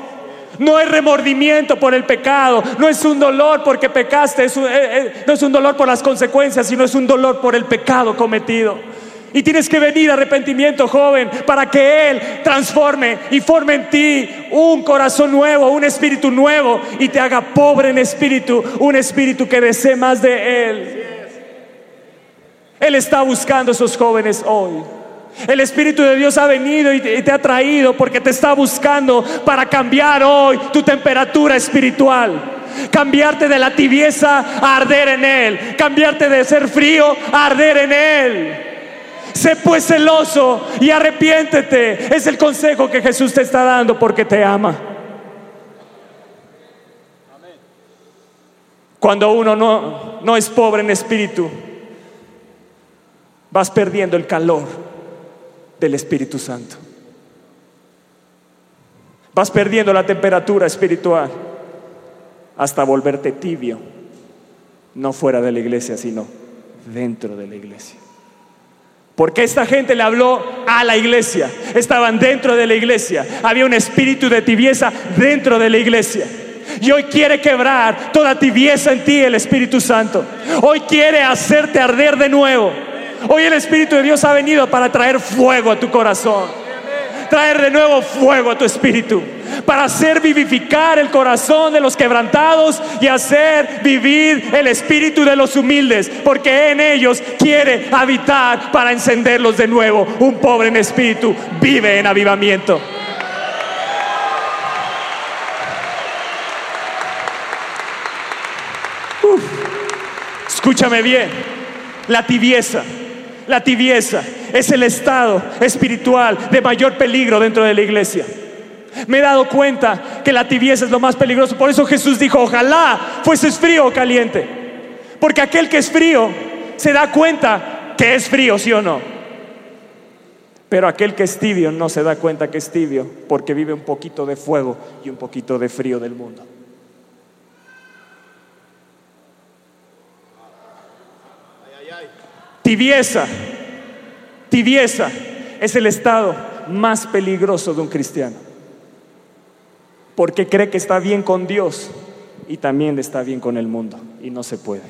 No es remordimiento por el pecado, no es un dolor porque pecaste, es un- eh, eh, no es un dolor por las consecuencias, sino es un dolor por el pecado cometido. Y tienes que venir arrepentimiento, joven, para que Él transforme y forme en ti un corazón nuevo, un espíritu nuevo y te haga pobre en espíritu, un espíritu que desee más de Él. Él está buscando a esos jóvenes hoy. El Espíritu de Dios ha venido y te ha traído porque te está buscando para cambiar hoy tu temperatura espiritual. Cambiarte de la tibieza a arder en Él. Cambiarte de ser frío a arder en Él. Sé pues celoso y arrepiéntete. Es el consejo que Jesús te está dando porque te ama. Cuando uno no, no es pobre en espíritu, vas perdiendo el calor del Espíritu Santo. Vas perdiendo la temperatura espiritual hasta volverte tibio, no fuera de la iglesia, sino dentro de la iglesia. Porque esta gente le habló a la iglesia, estaban dentro de la iglesia, había un espíritu de tibieza dentro de la iglesia. Y hoy quiere quebrar toda tibieza en ti el Espíritu Santo. Hoy quiere hacerte arder de nuevo. Hoy el Espíritu de Dios ha venido para traer fuego a tu corazón. Traer de nuevo fuego a tu espíritu. Para hacer vivificar el corazón de los quebrantados y hacer vivir el espíritu de los humildes. Porque en ellos quiere habitar para encenderlos de nuevo. Un pobre en espíritu vive en avivamiento. Escúchame bien. La tibieza. La tibieza es el estado espiritual de mayor peligro dentro de la iglesia. Me he dado cuenta que la tibieza es lo más peligroso. Por eso Jesús dijo, ojalá fueses frío o caliente. Porque aquel que es frío se da cuenta que es frío, sí o no. Pero aquel que es tibio no se da cuenta que es tibio porque vive un poquito de fuego y un poquito de frío del mundo. Tibieza, tibieza es el estado más peligroso de un cristiano. Porque cree que está bien con Dios y también está bien con el mundo. Y no se puede.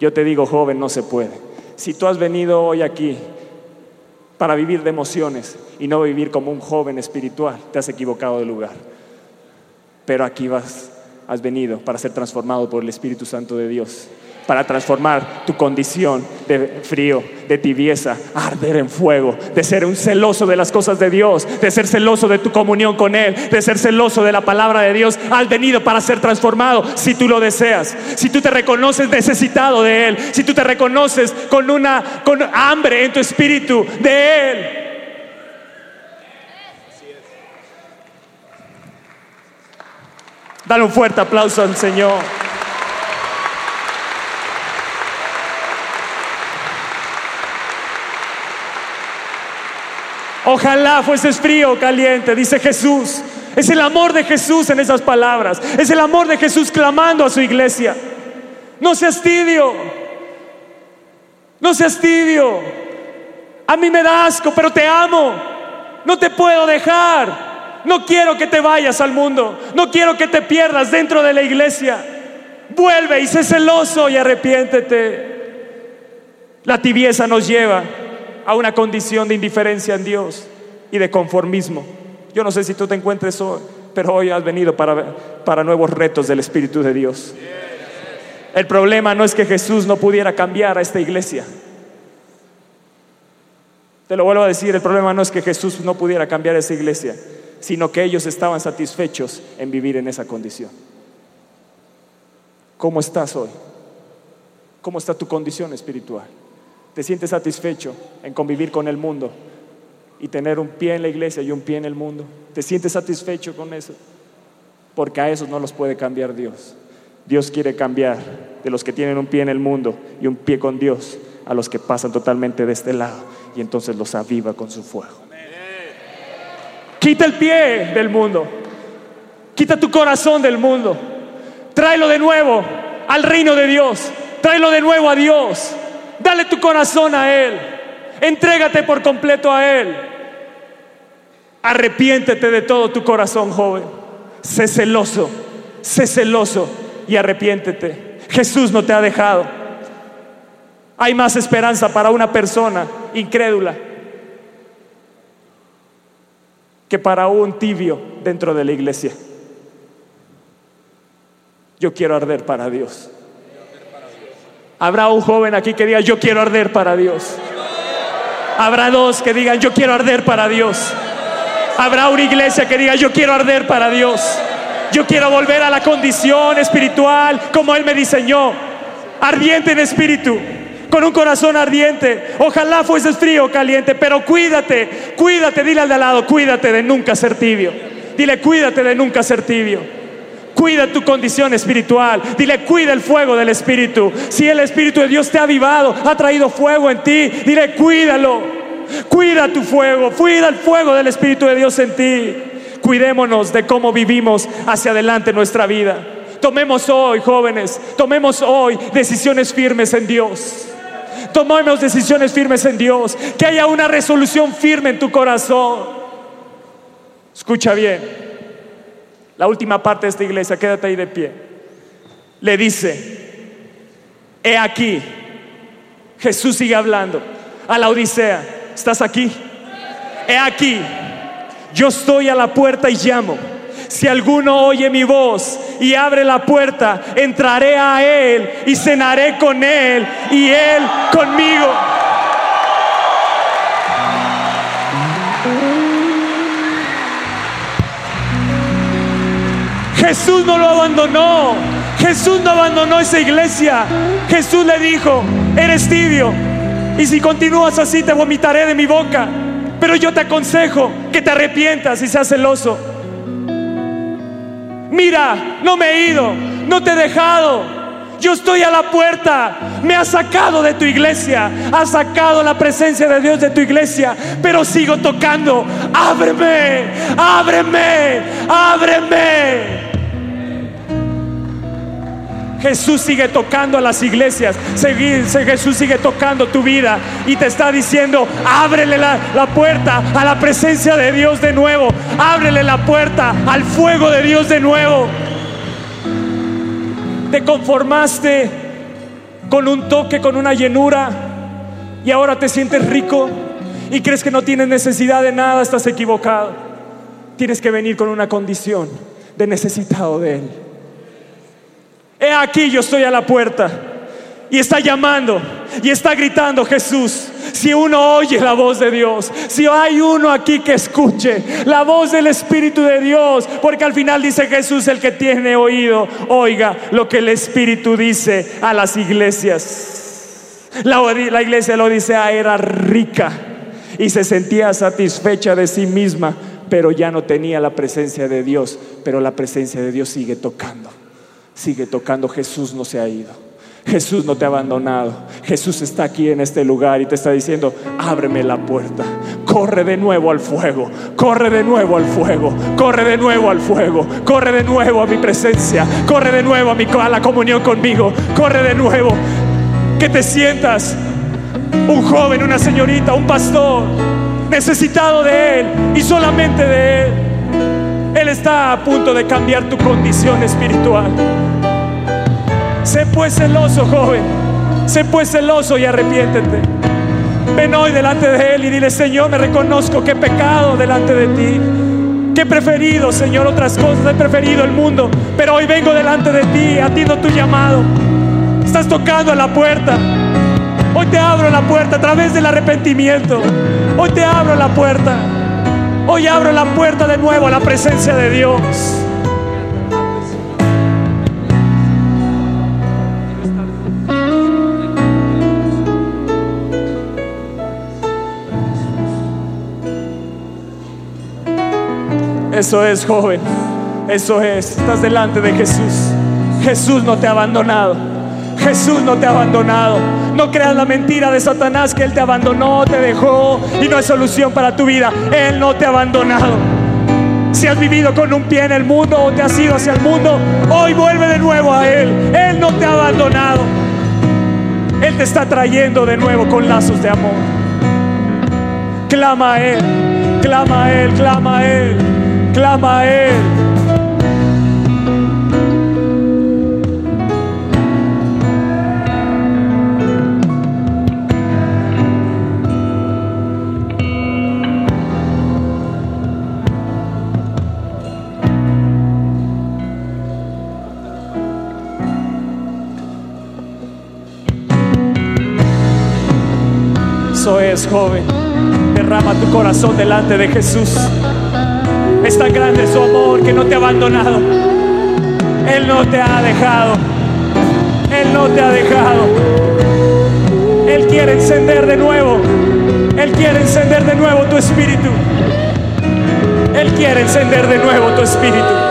Yo te digo, joven, no se puede. Si tú has venido hoy aquí para vivir de emociones y no vivir como un joven espiritual, te has equivocado de lugar. Pero aquí vas, has venido para ser transformado por el Espíritu Santo de Dios para transformar tu condición de frío, de tibieza, arder en fuego, de ser un celoso de las cosas de Dios, de ser celoso de tu comunión con Él, de ser celoso de la palabra de Dios. Has venido para ser transformado si tú lo deseas, si tú te reconoces necesitado de Él, si tú te reconoces con una con hambre en tu espíritu de Él. Dale un fuerte aplauso al Señor. Ojalá fueses frío o caliente, dice Jesús. Es el amor de Jesús en esas palabras. Es el amor de Jesús clamando a su iglesia. No seas tibio. No seas tibio. A mí me da asco, pero te amo. No te puedo dejar. No quiero que te vayas al mundo. No quiero que te pierdas dentro de la iglesia. Vuelve y sé celoso y arrepiéntete. La tibieza nos lleva a una condición de indiferencia en Dios y de conformismo. Yo no sé si tú te encuentres hoy, pero hoy has venido para, para nuevos retos del Espíritu de Dios. El problema no es que Jesús no pudiera cambiar a esta iglesia. Te lo vuelvo a decir, el problema no es que Jesús no pudiera cambiar a esa iglesia, sino que ellos estaban satisfechos en vivir en esa condición. ¿Cómo estás hoy? ¿Cómo está tu condición espiritual? ¿Te sientes satisfecho en convivir con el mundo y tener un pie en la iglesia y un pie en el mundo? ¿Te sientes satisfecho con eso? Porque a esos no los puede cambiar Dios. Dios quiere cambiar de los que tienen un pie en el mundo y un pie con Dios a los que pasan totalmente de este lado y entonces los aviva con su fuego. Quita el pie del mundo. Quita tu corazón del mundo. Tráelo de nuevo al reino de Dios. Tráelo de nuevo a Dios. Dale tu corazón a Él. Entrégate por completo a Él. Arrepiéntete de todo tu corazón, joven. Sé celoso. Sé celoso y arrepiéntete. Jesús no te ha dejado. Hay más esperanza para una persona incrédula que para un tibio dentro de la iglesia. Yo quiero arder para Dios. Habrá un joven aquí que diga, yo quiero arder para Dios. Habrá dos que digan, yo quiero arder para Dios. Habrá una iglesia que diga, yo quiero arder para Dios. Yo quiero volver a la condición espiritual como Él me diseñó. Ardiente en espíritu, con un corazón ardiente. Ojalá fueses frío o caliente, pero cuídate, cuídate, dile al de al lado, cuídate de nunca ser tibio. Dile, cuídate de nunca ser tibio. Cuida tu condición espiritual. Dile, cuida el fuego del Espíritu. Si el Espíritu de Dios te ha avivado, ha traído fuego en ti, dile, cuídalo. Cuida tu fuego, cuida el fuego del Espíritu de Dios en ti. Cuidémonos de cómo vivimos hacia adelante nuestra vida. Tomemos hoy, jóvenes, tomemos hoy decisiones firmes en Dios. Tomemos decisiones firmes en Dios. Que haya una resolución firme en tu corazón. Escucha bien. La última parte de esta iglesia, quédate ahí de pie. Le dice, he aquí, Jesús sigue hablando a la Odisea, ¿estás aquí? He aquí, yo estoy a la puerta y llamo. Si alguno oye mi voz y abre la puerta, entraré a él y cenaré con él y él conmigo. Jesús no lo abandonó. Jesús no abandonó esa iglesia. Jesús le dijo, eres tibio. Y si continúas así, te vomitaré de mi boca. Pero yo te aconsejo que te arrepientas y seas celoso. Mira, no me he ido, no te he dejado. Yo estoy a la puerta. Me has sacado de tu iglesia. Has sacado la presencia de Dios de tu iglesia. Pero sigo tocando. Ábreme, ábreme, ábreme. Jesús sigue tocando a las iglesias. Jesús sigue tocando tu vida y te está diciendo, ábrele la, la, puerta a la presencia de Dios de nuevo. Ábrele la puerta al fuego de Dios de nuevo. Te conformaste con un toque, con una llenura y ahora te sientes rico y crees que no tienes necesidad de nada, estás equivocado. Tienes que venir con una condición de necesitado de Él. He aquí yo estoy a la puerta y está llamando y está gritando Jesús. Si uno oye la voz de Dios, si hay uno aquí que escuche la voz del Espíritu de Dios, porque al final dice Jesús, el que tiene oído, oiga lo que el Espíritu dice a las iglesias. La, la iglesia de la Odisea era rica y se sentía satisfecha de sí misma, pero ya no tenía la presencia de Dios, pero la presencia de Dios sigue tocando sigue tocando. Jesús no se ha ido. Jesús no te ha abandonado. Jesús está aquí en este lugar y te está diciendo, ábreme la puerta. Corre de nuevo al fuego. Corre de nuevo al fuego. Corre de nuevo al fuego. Corre de nuevo a mi presencia. Corre de nuevo a, mi, a la comunión conmigo. Corre de nuevo. Que te sientas Un joven, una señorita, un pastor, necesitado de Él y solamente de Él. Él está a punto de cambiar tu condición espiritual. Sé pues celoso, joven. Sé pues celoso y arrepiéntete. Ven hoy delante de Él y dile, Señor, me reconozco que he pecado delante de ti. Que he preferido, Señor, otras cosas. He preferido el mundo. Pero hoy vengo delante de ti, atiendo tu llamado. Estás tocando a la puerta. Hoy te abro la puerta a través del arrepentimiento. Hoy te abro la puerta. Hoy abro la puerta de nuevo a la presencia de Dios. Eso es, joven. Eso es. Estás delante de Jesús. Jesús no te ha abandonado. Jesús no te ha abandonado. No creas la mentira de Satanás que Él te abandonó, te dejó y no hay solución para tu vida. Él no te ha abandonado. Si has vivido con un pie en el mundo o te has ido hacia el mundo, hoy vuelve de nuevo a Él. Él no te ha abandonado. Él te está trayendo de nuevo con lazos de amor. Clama a Él, clama a Él, clama a Él, clama a Él. Eso es, joven. Derrama tu corazón delante de Jesús. Es tan grande su amor que no te ha abandonado. Él no te ha dejado. Él no te ha dejado. Él quiere encender de nuevo. Él quiere encender de nuevo tu espíritu. Él quiere encender de nuevo tu espíritu.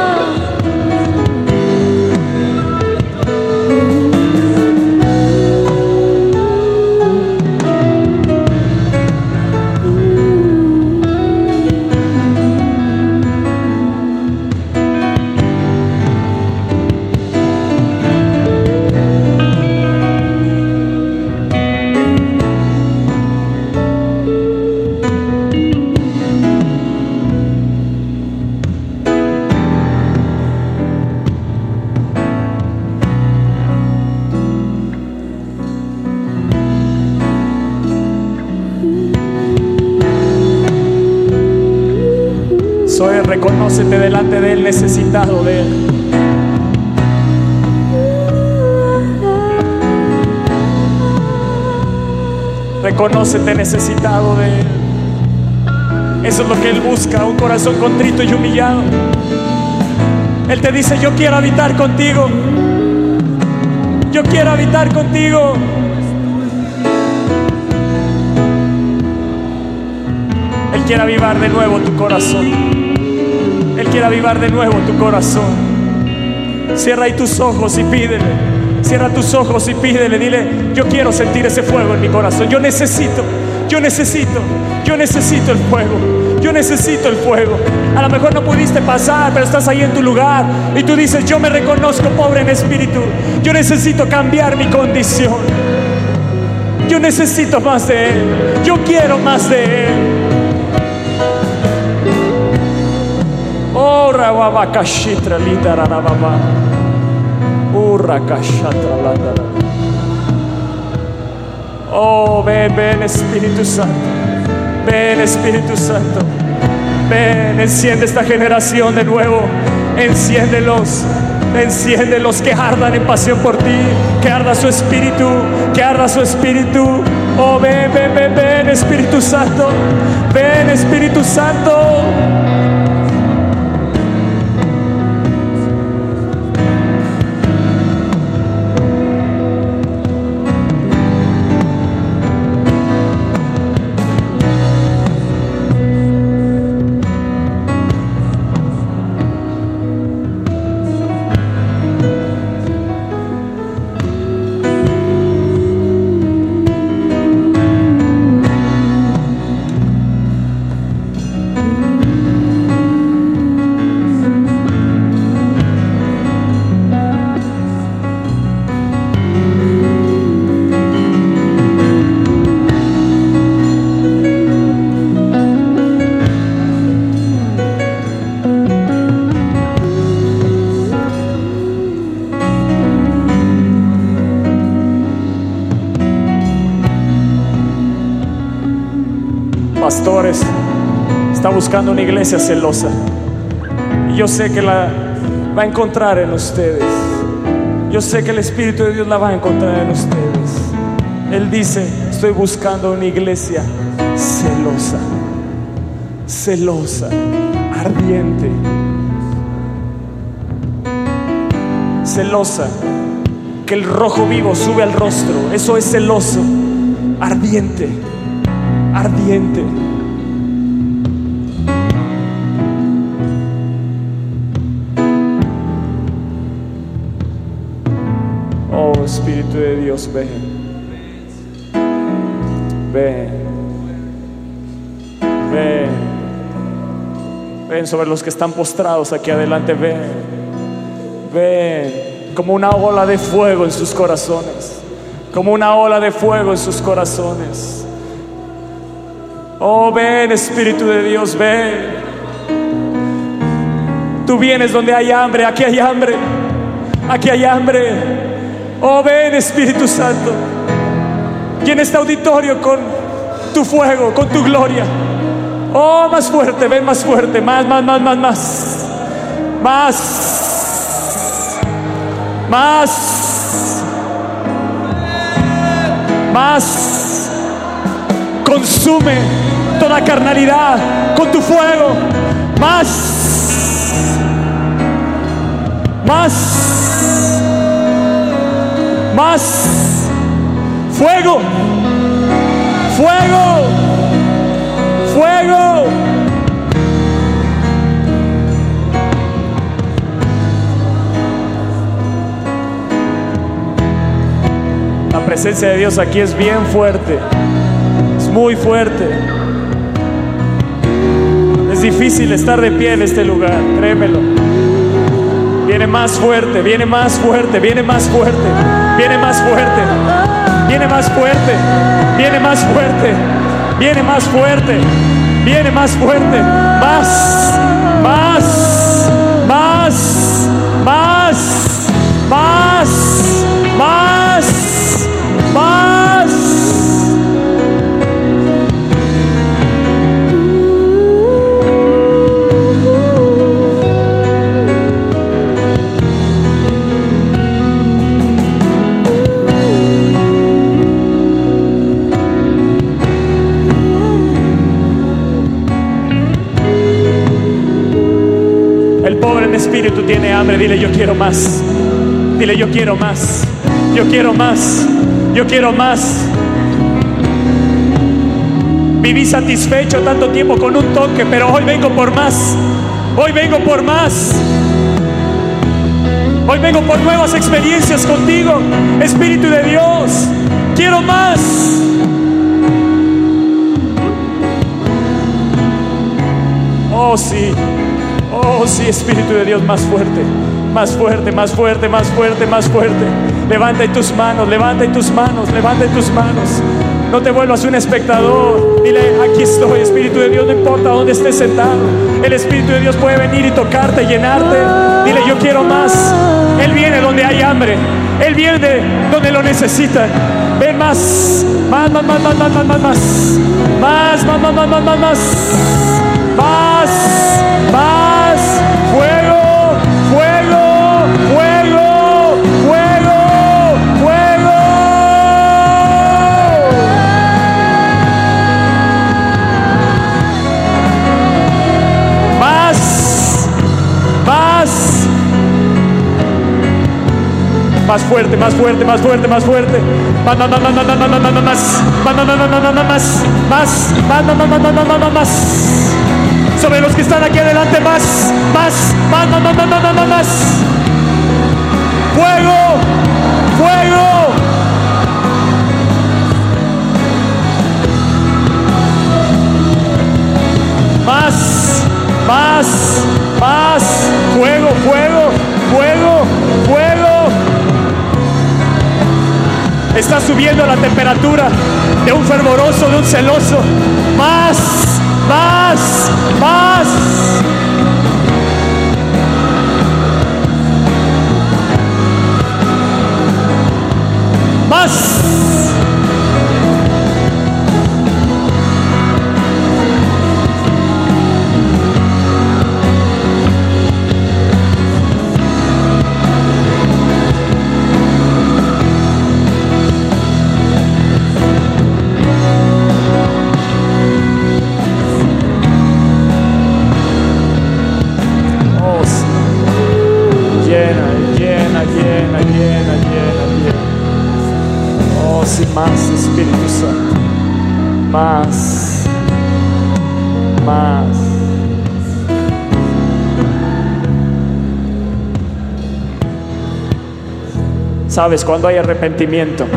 Reconócete necesitado de Él. Eso es lo que Él busca, un corazón contrito y humillado. Él te dice, yo quiero habitar contigo. Yo quiero habitar contigo. Él quiere avivar de nuevo tu corazón. Él quiere avivar de nuevo tu corazón. Cierra ahí tus ojos y pídele. Cierra tus ojos y pídele. Dile, yo quiero sentir ese fuego en mi corazón. Yo necesito, yo necesito, yo necesito el fuego. Yo necesito el fuego. A lo mejor no pudiste pasar, pero estás ahí en tu lugar y tú dices, yo me reconozco pobre en espíritu. Yo necesito cambiar mi condición. Yo necesito más de Él. Yo quiero más de Él. Oh, landara. Oh, ven, ven Espíritu Santo. Ven Espíritu Santo. Ven, enciende esta generación de nuevo. Enciéndelos. Enciéndelos que ardan en pasión por ti. Que arda su espíritu. Que arda su espíritu. Oh, ven, ven, ven, ven Espíritu Santo. Ven Espíritu Santo. Buscando una iglesia celosa. Y yo sé que la va a encontrar en ustedes. Yo sé que el Espíritu de Dios la va a encontrar en ustedes. Él dice, estoy buscando una iglesia celosa, celosa, ardiente, celosa, que el rojo vivo sube al rostro. Eso es celoso, ardiente, ardiente. Sobre los que están postrados aquí adelante. Ven. Ven. Como una ola de fuego en sus corazones. Como una ola de fuego en sus corazones. Oh, ven Espíritu de Dios, ven. Tú vienes donde hay hambre. Aquí hay hambre. Aquí hay hambre. Oh, ven Espíritu Santo. Llena este auditorio con tu fuego, con tu gloria. Oh, más fuerte, ven más fuerte, más, más, más, más, más. Más. Más. Más. Consume toda carnalidad con tu fuego. Más. Más. Más. Fuego. Fuego. La presencia de Dios aquí es bien fuerte. Es muy fuerte. Es difícil estar de pie en este lugar, créemelo. Viene más fuerte, viene más fuerte, viene más fuerte, viene más fuerte, viene más fuerte, viene más fuerte, viene más fuerte, viene más fuerte, Viene más fuerte, más, más. Tiene hambre. Dile, yo quiero más. Dile, yo quiero más. Yo quiero más. Yo quiero más. Viví satisfecho tanto tiempo con un toque, pero hoy vengo por más. Hoy vengo por más. Hoy vengo por nuevas experiencias contigo, Espíritu de Dios. Quiero más. Oh sí, oh sí, Espíritu de Dios, más fuerte, más fuerte, más fuerte, más fuerte, más fuerte. Levanta en tus manos, levanta en tus manos, levanta en tus manos. No te vuelvas un espectador. Dile, aquí estoy, Espíritu de Dios, no importa dónde estés sentado. El Espíritu de Dios puede venir y tocarte, llenarte. Dile, yo quiero más. Él viene donde hay hambre. Él viene donde lo necesitan. Ven más, más, más, más, más, más, más, más, más, más, más, más, más, más, más, más, más, Más fuerte, más fuerte, más fuerte, más fuerte. Más, más, más, más. Sobre los que están aquí adelante, más, más, más, más, más, más, más. Fuego, fuego. Más, más, más. Fuego, fuego. Está subiendo la temperatura de un fervoroso, de un celoso. Más, más, más. Más. Sabes, cuando hay arrepentimiento,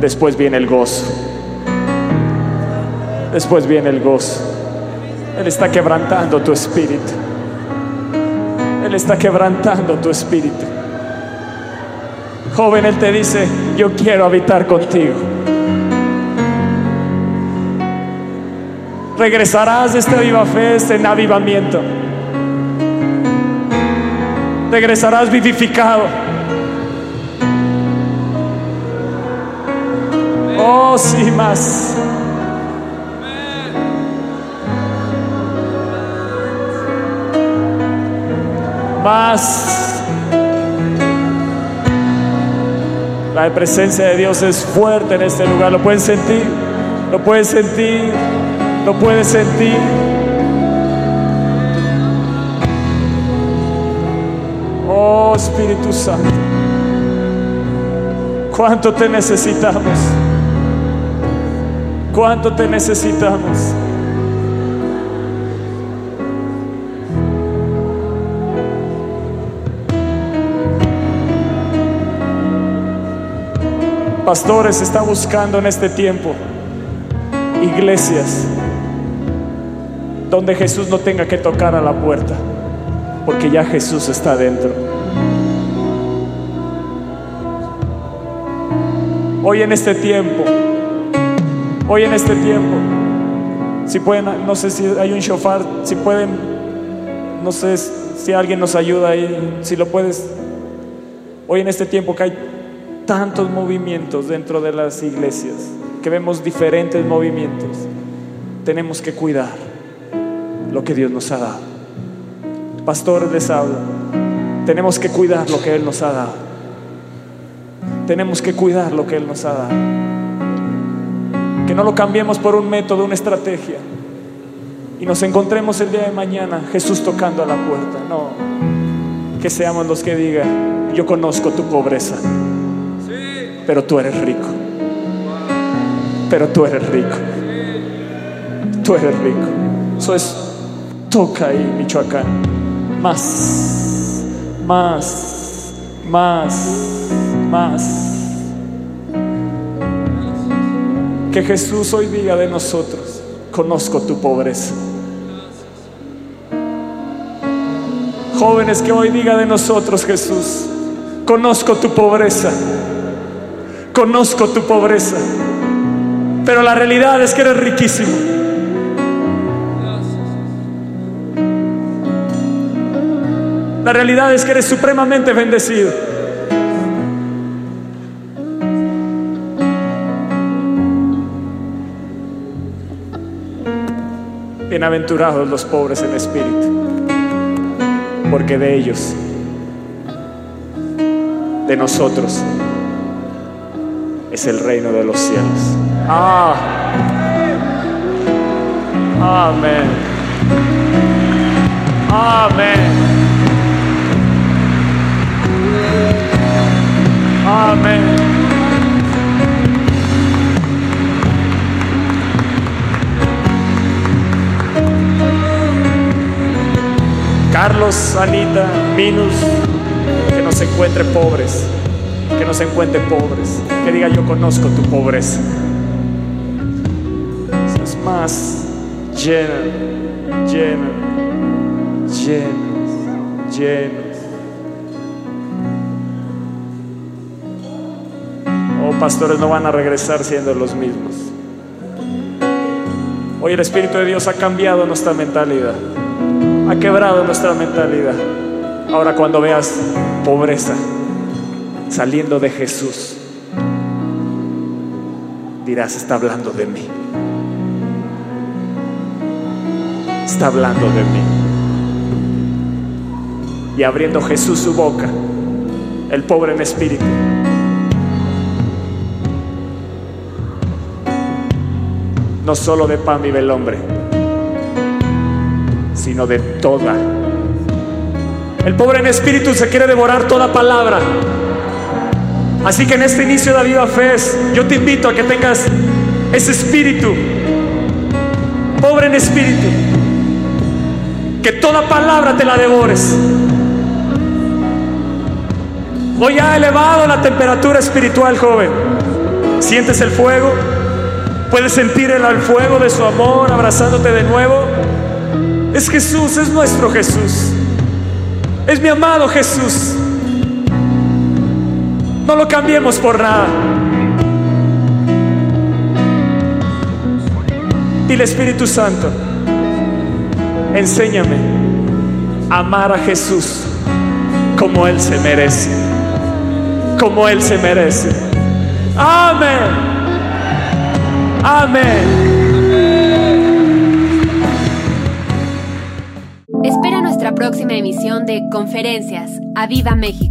después viene el gozo. Después viene el gozo. Él está quebrantando tu espíritu. Él está quebrantando tu espíritu. Joven, Él te dice, yo quiero habitar contigo. Regresarás de este viva fe, este avivamiento. Regresarás vivificado. Oh, sí, más. Más. La presencia de Dios es fuerte en este lugar. ¿Lo pueden sentir? ¿Lo pueden sentir? ¿Lo puedes sentir? Oh Espíritu Santo. ¿Cuánto te necesitamos? ¿Cuánto te necesitamos? Pastores está buscando en este tiempo iglesias donde Jesús no tenga que tocar a la puerta, porque ya Jesús está dentro. Hoy en este tiempo, hoy en este tiempo, si pueden, no sé si hay un shofar, si pueden, no sé si alguien nos ayuda ahí, si lo puedes, hoy en este tiempo que hay tantos movimientos dentro de las iglesias, que vemos diferentes movimientos, tenemos que cuidar lo que Dios nos ha dado. Pastores les hablo, tenemos que cuidar lo que Él nos ha dado. Tenemos que cuidar lo que Él nos ha dado. Que no lo cambiemos por un método, una estrategia. Y nos encontremos el día de mañana Jesús tocando a la puerta. No, que seamos los que digan, yo conozco tu pobreza pero tú eres rico. Pero tú eres rico. Tú eres rico. Eso es, toca ahí, Michoacán. Más, más, más, más. Que Jesús hoy diga de nosotros, conozco tu pobreza. Jóvenes que hoy diga de nosotros, Jesús, conozco tu pobreza conozco tu pobreza, pero la realidad es que eres riquísimo. La realidad es que eres supremamente bendecido. Bienaventurados los pobres en espíritu, porque de ellos, de nosotros, es el reino de los cielos. Ah. Amén. Amén. Amén. Carlos, Anita, Minus, que nos encuentre pobres que no se encuentre pobres, que diga yo conozco tu pobreza. Es más lleno, lleno, llenos, llenos. Oh, pastores no van a regresar siendo los mismos. Hoy el Espíritu de Dios ha cambiado nuestra mentalidad, ha quebrado nuestra mentalidad. Ahora cuando veas pobreza, saliendo de Jesús, dirás, está hablando de mí. Está hablando de mí. Y abriendo Jesús su boca, el pobre en espíritu, no solo de pan vive el hombre, sino de toda. El pobre en espíritu se quiere devorar toda palabra Así que en este inicio de Viva Fe, yo te invito a que tengas ese espíritu, pobre en espíritu, que toda palabra te la devores. Hoy ha elevado la temperatura espiritual, joven. ¿Sientes el fuego? ¿Puedes sentir el fuego de su amor abrazándote de nuevo? Es Jesús, es nuestro Jesús. Es mi amado Jesús. No lo cambiemos por nada. Dile Espíritu Santo, enséñame a amar a Jesús como Él se merece. Como Él se merece. Amén. Amén. Emisión de Conferencias. ¡A Viva México!